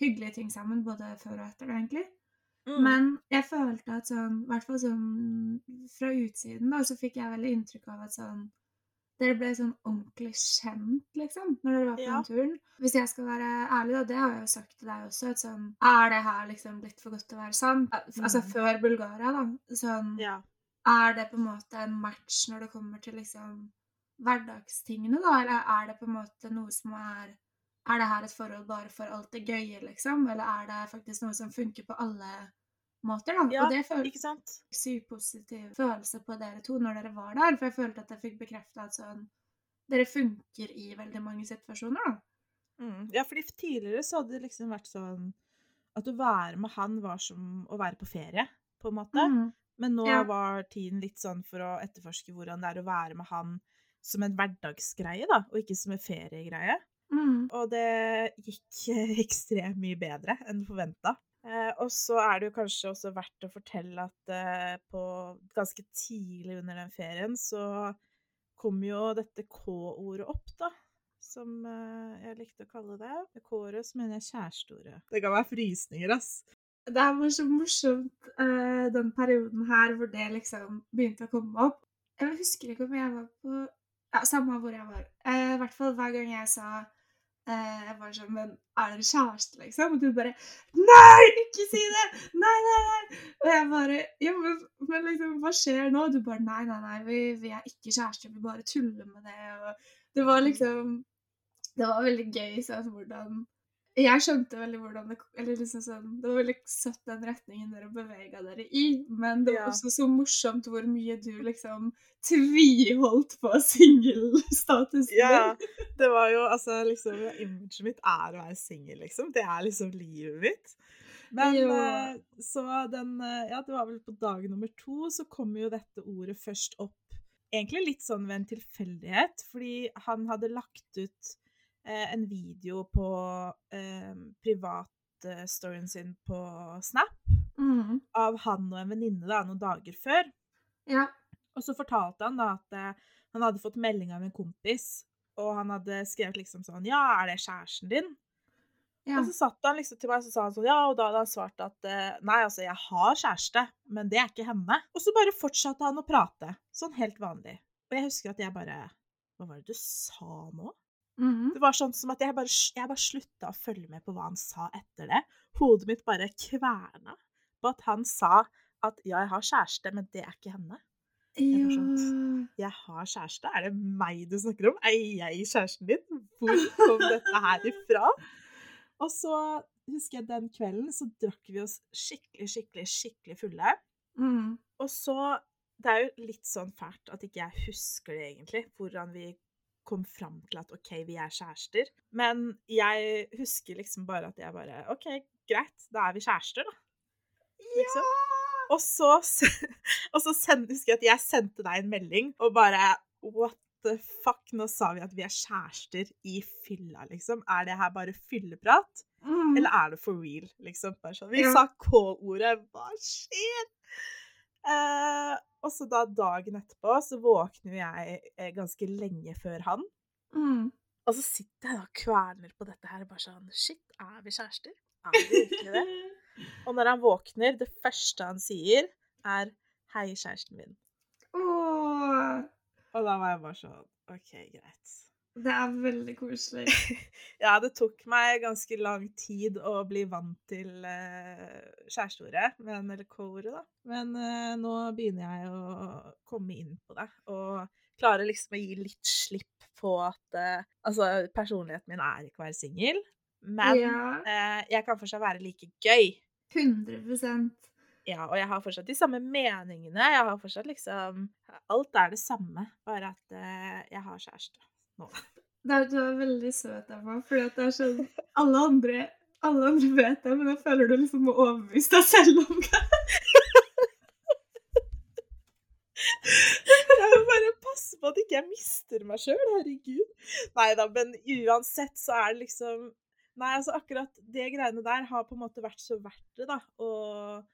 Speaker 1: hyggelige ting sammen, både før og etter det, egentlig.
Speaker 2: Mm.
Speaker 1: Men jeg følte at sånn, i hvert fall sånn fra utsiden, da, så fikk jeg veldig inntrykk av at sånn Dere ble sånn ordentlig kjent, liksom, når dere var på
Speaker 2: Ja.
Speaker 1: den turen. Hvis jeg skal være ærlig, da, det har jeg jo sagt til deg også, at sånn Er det her liksom blitt for godt til å være sant? Altså
Speaker 2: Mm.
Speaker 1: før Bulgaria, da. Sånn
Speaker 2: Ja.
Speaker 1: Er det på en måte en match når det kommer til liksom hverdagstingene, da? Eller er det på en måte noe som er Er det her et forhold bare for alt det gøye, liksom? Eller er det faktisk noe som funker på alle måter, da?
Speaker 2: Ja,
Speaker 1: og det føltes positiv følelse på dere to når dere var der, for jeg følte at jeg fikk bekrefta at sånn Dere funker i veldig mange situasjoner, da.
Speaker 2: Mm. Ja, fordi tidligere så hadde det liksom vært sånn at å være med han var som å være på ferie, på en måte.
Speaker 1: Mm.
Speaker 2: Men nå
Speaker 1: Ja.
Speaker 2: var tiden litt sånn for å etterforske hvordan det er å være med han som en hverdagsgreie, da, og ikke som en feriegreie.
Speaker 1: Mm.
Speaker 2: Og det gikk [laughs] ekstremt mye bedre enn forventa. Eh, og så er det jo kanskje også verdt å fortelle at eh, på ganske tidlig under den ferien så kom jo dette K-ordet opp, da. Som eh, jeg likte å kalle det. Med K-ordet så mener jeg kjæresteordet. Det kan være frysninger, ass.
Speaker 1: Det var så morsomt eh, den perioden her hvor det liksom begynte å komme opp. Jeg husker ikke om jeg var på Ja, samme hvor jeg var. Eh, I hvert fall hver gang jeg sa Jeg bare sånn Men er dere kjæreste, liksom? Og du bare Nei, ikke si det! Nei, nei, nei! Og jeg bare Ja, men, men liksom, hva skjer nå? Og du bare Nei, nei, nei, vi, vi er ikke kjærester, vi bare tuller med det. Og det var liksom Det var veldig gøy sånn hvordan jeg skjønte veldig hvordan det eller liksom sånn, Det var veldig søtt den retningen dere bevega dere i, men det var
Speaker 2: Ja.
Speaker 1: også så morsomt hvor mye du liksom tviholdt på [laughs] singelstatusen
Speaker 2: Ja,
Speaker 1: din.
Speaker 2: det var jo altså liksom Imaget mitt er å være singel, liksom. Det er liksom livet mitt. Men
Speaker 1: Jo.
Speaker 2: eh, så den eh, Ja, det var vel på dag nummer to så kom jo dette ordet først opp. Egentlig litt sånn ved en tilfeldighet, fordi han hadde lagt ut en video på eh, privatstoryen sin på Snap
Speaker 1: Mm.
Speaker 2: av han og en venninne noen dager før.
Speaker 1: Ja.
Speaker 2: Og så fortalte han da at eh, han hadde fått melding av en kompis, og han hadde skrevet liksom sånn Ja, er det kjæresten din?
Speaker 1: ja.
Speaker 2: Og så satt han liksom til meg og sa han sånn, ja, og da hadde han svart at eh, nei, altså, jeg har kjæreste, men det er ikke henne. Og så bare fortsatte han å prate, sånn helt vanlig. Og jeg husker at jeg bare Hva var det du sa nå?
Speaker 1: Mhm.
Speaker 2: Det var sånn som at jeg bare, jeg bare slutta å følge med på hva han sa etter det. Hodet mitt bare kverna på at han sa at ja, jeg har kjæreste, men det er ikke henne. Jeg sånn, Jeg har kjæreste? Er det meg du snakker om? Er jeg kjæresten din? Hvor kom dette her ifra? Og så husker jeg den kvelden så drakk vi oss skikkelig, skikkelig, skikkelig fulle.
Speaker 1: Mm.
Speaker 2: Og så Det er jo litt sånn fælt at ikke jeg husker det egentlig, hvordan vi kom fram til at OK, vi er kjærester. Men jeg husker liksom bare at jeg bare OK, greit, da er vi kjærester, da. Liksom. Og så, [laughs] og så send, husker jeg at jeg sendte deg en melding og bare What the fuck? Nå sa vi at vi er kjærester i fylla, liksom. Er det her bare fylleprat?
Speaker 1: Mm.
Speaker 2: Eller er det for real, liksom? Sånn. Vi
Speaker 1: Ja.
Speaker 2: sa K-ordet. Hva skjer? Eh, og så da dagen etterpå så våkner jeg eh, ganske lenge før han.
Speaker 1: Mm.
Speaker 2: Og så sitter jeg da og kverner på dette her, bare sånn Shit, er vi kjærester? Er vi virkelig det? [laughs] Og når han våkner, det første han sier, er 'Hei, kjæresten min'.
Speaker 1: Åh,
Speaker 2: Og da var jeg bare sånn OK, greit.
Speaker 1: Det er veldig koselig. [laughs]
Speaker 2: Ja, det tok meg ganske lang tid å bli vant til uh, kjæresteordet, men, eller K-ordet, da. Men uh, nå begynner jeg å komme inn på det, og klarer liksom å gi litt slipp på at uh, Altså, personligheten min er ikke å være singel, men
Speaker 1: ja,
Speaker 2: eh, jeg kan fortsatt være like gøy.
Speaker 1: 100%
Speaker 2: Ja, og jeg har fortsatt de samme meningene. Jeg har fortsatt liksom Alt er det samme, bare at eh, jeg har kjæreste.
Speaker 1: Det er, du er veldig søt, Emma, fordi at det er sånn Alle andre, alle andre vet det, men jeg føler du liksom må overbevise deg selv om det. [laughs]
Speaker 2: Jeg må bare passe på at ikke jeg mister meg sjøl, herregud. Nei da, men uansett så er det liksom Nei, altså akkurat det greiene der har på en måte vært så verdt det, da. Og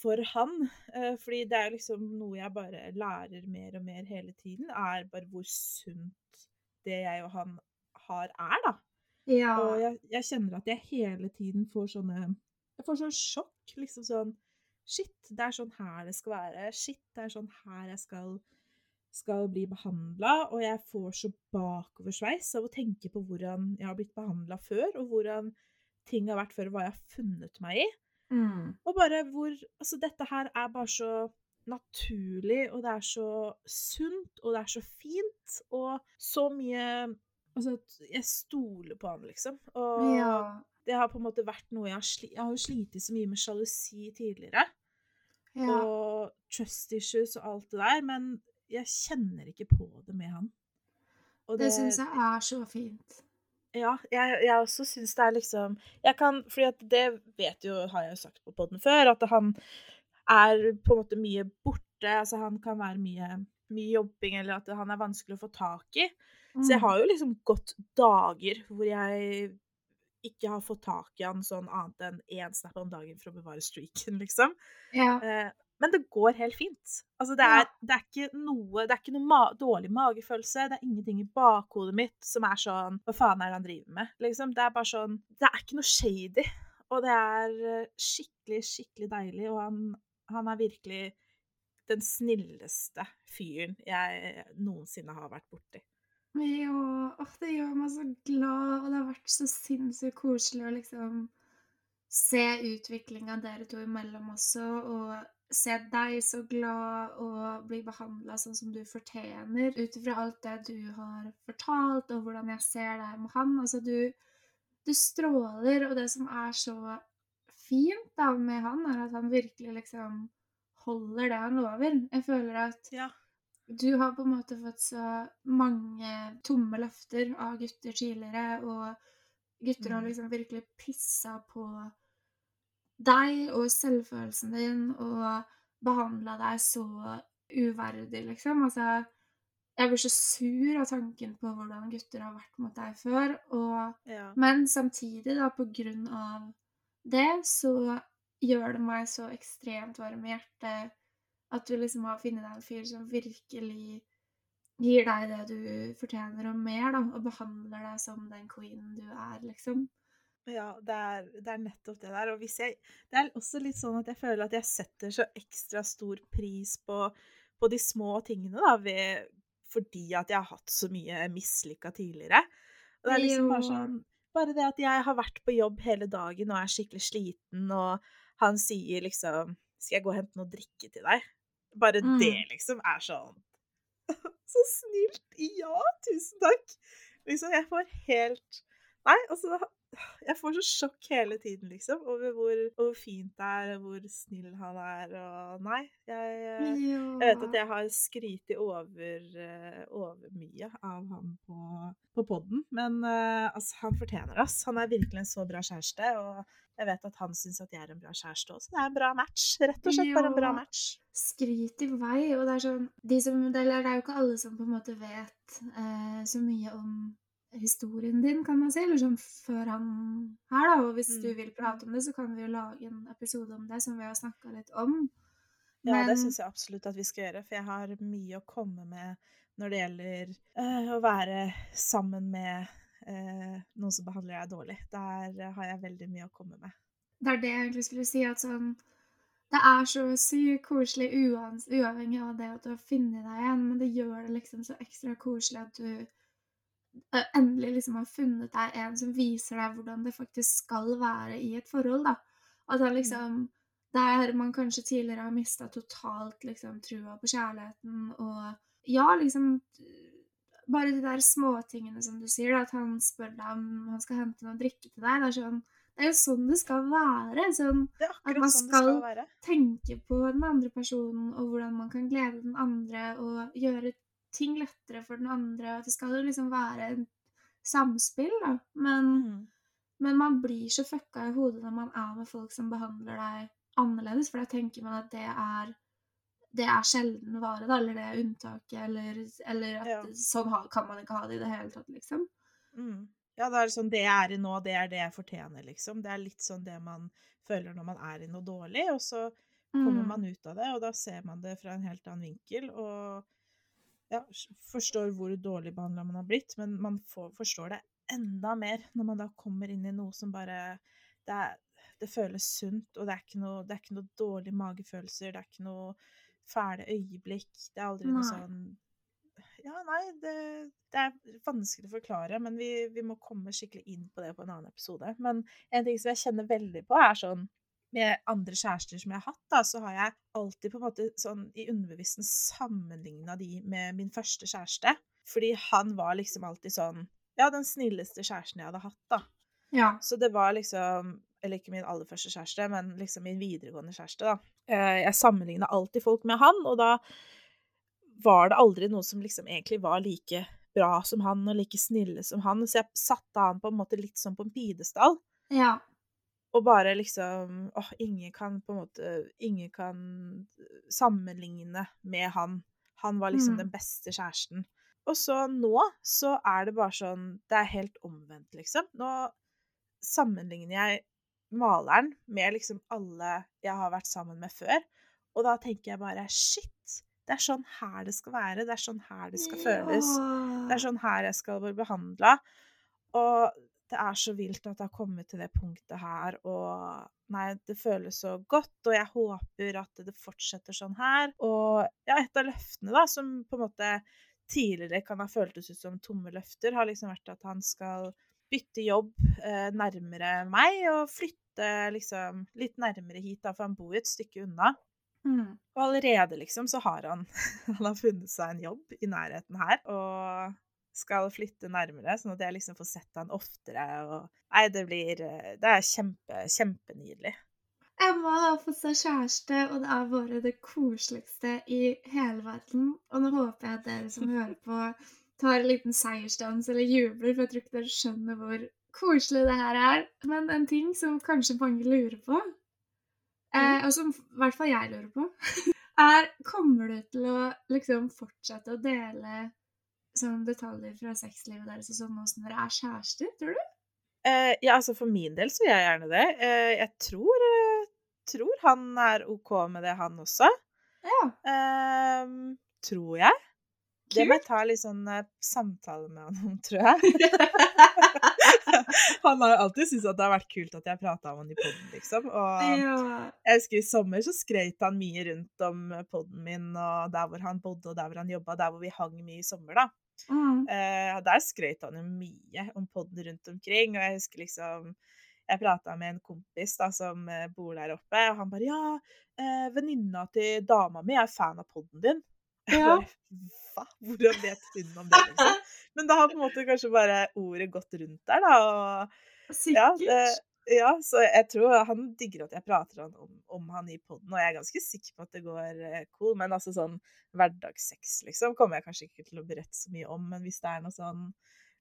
Speaker 2: for han. Eh, fordi det er liksom noe jeg bare lærer mer og mer hele tiden, er bare hvor sunt det jeg og han har, er, da.
Speaker 1: Ja.
Speaker 2: Og jeg, jeg kjenner at jeg hele tiden får sånne Jeg får sånn sjokk. Liksom sånn Shit, det er sånn her det skal være. Shit, det er sånn her jeg skal, skal bli behandla. Og jeg får så bakoversveis av å tenke på hvordan jeg har blitt behandla før, og hvordan ting har vært før, og hva jeg har funnet meg i.
Speaker 1: Mm.
Speaker 2: Og bare hvor Altså, dette her er bare så naturlig, og det er så sunt, og det er så fint, og så mye Altså, jeg stoler på han, liksom. Og
Speaker 1: Ja.
Speaker 2: det har på en måte vært noe jeg har sli Jeg har jo slitt så mye med sjalusi tidligere,
Speaker 1: ja.
Speaker 2: og trust issues og alt det der, men jeg kjenner ikke på det med han. Og
Speaker 1: Det syns jeg er så fint.
Speaker 2: Ja, jeg, jeg også syns det er liksom Jeg kan Fordi at det vet jo, har jeg jo sagt på podden før, at han er på en måte mye borte. Altså han kan være mye, mye jobbing, eller at han er vanskelig å få tak i. Så jeg
Speaker 1: Mm.
Speaker 2: har jo liksom gått dager hvor jeg ikke har fått tak i han sånn annet enn én snap om dagen for å bevare streaken, [laughs] liksom.
Speaker 1: Ja.
Speaker 2: Eh, men det går helt fint. Altså, det
Speaker 1: Ja.
Speaker 2: er, det er ikke noe Det er ikke noe ma dårlig magefølelse. Det er ingenting i bakhodet mitt som er sånn Hva faen er det han driver med? Liksom. Det er bare sånn Det er ikke noe shady. Og det er eh, skikkelig, skikkelig deilig. Og han, han er virkelig den snilleste fyren jeg noensinne har vært borti.
Speaker 1: Ja, åh, det gjør meg så glad, og det har vært så sinnssykt koselig å liksom se utviklinga dere to imellom også, og se deg så glad og bli behandla sånn som du fortjener, ut ifra alt det du har fortalt, og hvordan jeg ser deg med han. Altså, du, du stråler, og det som er så fint da med han, er at han virkelig liksom holder det han lover. Jeg føler at
Speaker 2: Ja.
Speaker 1: du har på en måte fått så mange tomme løfter av gutter tidligere, og gutter har
Speaker 2: Mm.
Speaker 1: liksom virkelig pissa på deg og selvfølelsen din og behandla deg så uverdig, liksom. Altså, jeg blir så sur av tanken på hvordan gutter har vært mot deg før, og
Speaker 2: ja.
Speaker 1: men samtidig, da, på grunn av det, så gjør det meg så ekstremt varm i hjertet at du liksom har funnet deg en fyr som virkelig gir deg det du fortjener og mer, da, og behandler deg som den queenen du er, liksom.
Speaker 2: Ja, det er, det er nettopp det der. Og hvis jeg Det er også litt sånn at jeg føler at jeg setter så ekstra stor pris på, på de små tingene, da, ved, fordi at jeg har hatt så mye mislykka tidligere. Og det er liksom bare sånn Bare det at jeg har vært på jobb hele dagen og er skikkelig sliten, og han sier liksom 'Skal jeg gå og hente noe drikke til deg?' Bare
Speaker 1: Mm.
Speaker 2: det, liksom, er sånn [laughs] Så snilt! Ja, tusen takk! Liksom, jeg får helt Nei, altså jeg får så sjokk hele tiden, liksom, over hvor, hvor fint det er, og hvor snill han er, og Nei, jeg, eh, jeg vet at jeg har skrytt over, eh, over mye av han på, på poden, men uh, altså, han fortjener oss. Han er virkelig en så bra kjæreste, og jeg vet at han syns at jeg er en bra kjæreste også. Det er en bra match. Rett og slett bare en bra match.
Speaker 1: Skryt i vei, og det er sånn de som, Det er jo ikke alle som på en måte vet eh, så mye om historien din, kan man si, eller sånn før han her, da. Og hvis mm. du vil prate om det, så kan vi jo lage en episode om det, som vi har snakka litt om.
Speaker 2: Men... Ja, det syns jeg absolutt at vi skal gjøre, for jeg har mye å komme med når det gjelder uh, å være sammen med uh, noen som behandler deg dårlig. Der uh, har jeg veldig mye å komme med.
Speaker 1: Det er det jeg egentlig skulle si, at sånn det er så sykt koselig uavhengig av det at du har funnet deg igjen, men det gjør det liksom så ekstra koselig at du endelig liksom har funnet deg en som viser deg hvordan det faktisk skal være i et forhold, da. At han liksom Der man kanskje tidligere har mista totalt liksom trua på kjærligheten og Ja, liksom Bare de der småtingene som du sier, da, at han spør deg om han skal hente noe å drikke til deg. Det er sånn det er jo sånn det skal være. Sånn, at man
Speaker 2: sånn
Speaker 1: skal,
Speaker 2: skal
Speaker 1: tenke på den andre personen og hvordan man kan glede den andre og gjøre ting lettere for den andre. At det skal jo liksom være et samspill, da. Men, mm. men man blir så fucka i hodet når man er med folk som behandler deg annerledes, for da tenker man at det er det er sjelden vare, da, eller det er unntaket, eller, eller at ja. sånn kan man ikke ha det i det hele tatt, liksom.
Speaker 2: Mm. Ja, det er sånn det jeg er i nå, det er det jeg fortjener, liksom. Det er litt sånn det man føler når man er i noe dårlig, og så kommer mm. man ut av det, og da ser man det fra en helt annen vinkel, og ja, forstår hvor dårlig behandla man har blitt, men man får, forstår det enda mer når man da kommer inn i noe som bare Det, er, det føles sunt, og det er, ikke noe, det er ikke noe dårlige magefølelser, det er ikke noe fæle øyeblikk. Det er aldri nei. noe sånn Ja, nei, det, det, er vanskelig å forklare, men vi, vi må komme skikkelig inn på det på en annen episode. Men en ting som jeg kjenner veldig på, er sånn med andre kjærester som jeg har hatt, da, så har jeg alltid på en måte sånn i underbevisstheten sammenligna de med min første kjæreste. Fordi han var liksom alltid sånn Ja, den snilleste kjæresten jeg hadde hatt, da.
Speaker 1: Ja.
Speaker 2: Så det var liksom Eller ikke min aller første kjæreste, men liksom min videregående kjæreste, da. Eh, jeg sammenligna alltid folk med han, og da var det aldri noe som liksom egentlig var like bra som han og like snille som han, så jeg satte han på en måte litt sånn på en pidestall.
Speaker 1: Ja.
Speaker 2: Og bare liksom åh, ingen kan på en måte Ingen kan sammenligne med han. Han var liksom mm. den beste kjæresten. Og så nå så er det bare sånn Det er helt omvendt, liksom. Nå sammenligner jeg maleren med liksom alle jeg har vært sammen med før. Og da tenker jeg bare shit, det er sånn her det skal være. Det er sånn her det skal føles. Det er sånn her jeg skal bli behandla. Og det er så vilt at det har kommet til det punktet her, og nei, det føles så godt, og jeg håper at det fortsetter sånn her. Og ja, et av løftene, da, som på en måte tidligere kan ha føltes ut som tomme løfter, har liksom vært at han skal bytte jobb eh, nærmere meg og flytte liksom litt nærmere hit, da, for han bor jo et stykke unna.
Speaker 1: Mm.
Speaker 2: Og allerede, liksom, så har han, [laughs] han har funnet seg en jobb i nærheten her. Og skal flytte nærmere, sånn at jeg liksom får sett han oftere. Og nei, det blir eh, Det er kjempe, kjempenydelig.
Speaker 1: Emma har fått seg kjæreste, og det er bare det koseligste i hele verden. Og nå håper jeg at dere som hører på, tar en liten seiersdans eller jubler, for jeg tror ikke dere skjønner hvor koselig det her er. Men en ting som kanskje mange lurer på, eh, mm. og som i hvert fall jeg lurer på, [laughs] er Kommer du til å liksom fortsette å dele sånn detaljer fra sexlivet deres og sånn åssen dere er kjærester, tror du?
Speaker 2: Eh, ja, altså for min del så gjør jeg gjerne det. Eh, jeg tror, eh, tror, han er OK med det, han også.
Speaker 1: Ja.
Speaker 2: Ehm, tror jeg. Det må jeg ta litt sånn uh, samtale med han om, tror jeg. [laughs] han har jo alltid syntes at det har vært kult at jeg prata om han i poden, liksom. Og
Speaker 1: ja.
Speaker 2: jeg husker i sommer så skrøt han mye rundt om poden min, og der hvor han bodde, og der hvor han jobba, der hvor vi hang mye i sommer, da.
Speaker 1: Mm.
Speaker 2: Uh, der skrøt han jo mye om poden rundt omkring, og jeg husker liksom jeg prata med en kompis da, som eh, bor der oppe, og han bare 'Ja, eh, venninna til dama mi er fan av poden din.' [laughs]
Speaker 1: Ja.
Speaker 2: Hva? Hvordan vet hun om det, liksom? [laughs] Men da har på en måte kanskje bare ordet gått rundt der, da. Og
Speaker 1: Sikkert.
Speaker 2: Ja, det, ja, så jeg tror han digger at jeg prater om, om han i poden, og jeg er ganske sikker på at det går eh, cool. Men altså sånn hverdagssex, liksom, kommer jeg kanskje ikke til å berette så mye om. Men hvis det er noe sånn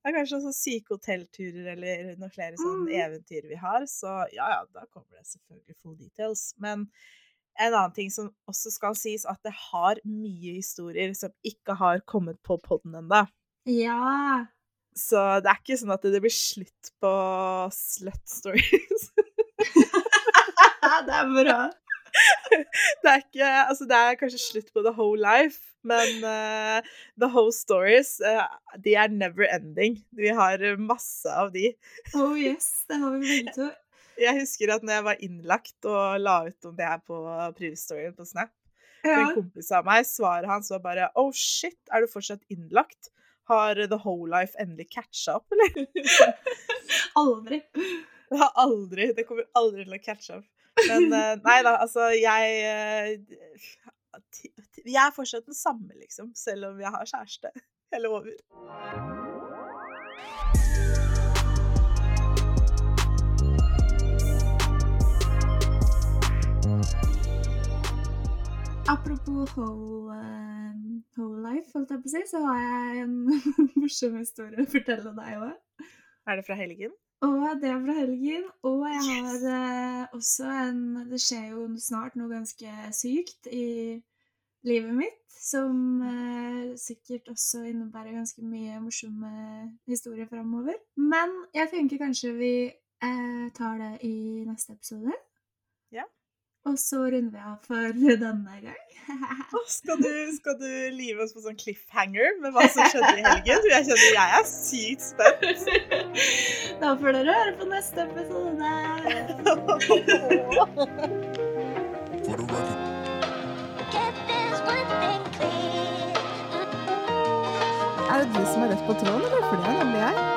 Speaker 2: ja, kanskje sånn syke hotellturer eller noen flere sånne
Speaker 1: Mm.
Speaker 2: eventyr vi har, så ja, ja, da kommer det selvfølgelig full details. Men en annen ting som også skal sies, at det har mye historier som ikke har kommet på podden ennå.
Speaker 1: Ja.
Speaker 2: Så det er ikke sånn at det blir slutt på slut stories. [laughs] [laughs]
Speaker 1: det er bra.
Speaker 2: det er ikke Altså, det er kanskje slutt på the whole life, men uh, the whole stories, uh, de er never ending. Vi har masse av de.
Speaker 1: Oh yes, det har vi begge to.
Speaker 2: Jeg husker at når jeg var innlagt og la ut om det her på preview-storyen på Snap,
Speaker 1: Ja.
Speaker 2: en kompis av meg, svaret hans var bare Oh shit, er du fortsatt innlagt? Har The Whole Life endelig catcha opp, eller? [laughs]
Speaker 1: Aldri.
Speaker 2: Det har aldri Det kommer aldri til å catche opp. Men eh, nei da, altså, jeg eh, Jeg er fortsatt den samme, liksom, selv om jeg har kjæreste. Jeg lover.
Speaker 1: Apropos whole, uh, whole life, holdt jeg på å si, så har jeg en [laughs] morsom historie å fortelle deg òg.
Speaker 2: Er det fra helgen?
Speaker 1: Og det er fra helgen. Og jeg har uh, også en Det skjer jo snart noe ganske sykt i livet mitt, som uh, sikkert også innebærer ganske mye morsomme historier framover. Men jeg tenker kanskje vi eh, tar det i neste episode.
Speaker 2: Ja.
Speaker 1: Og så runder vi av for [laughs] denne gang.
Speaker 2: Skal, du, skal du live oss på sånn cliffhanger med hva som skjedde i helgen? Jeg kjenner jeg er sykt spent. [laughs]
Speaker 1: da får dere høre på neste episode.
Speaker 2: Er det du som er rett på tråden, eller? For det er nemlig jeg.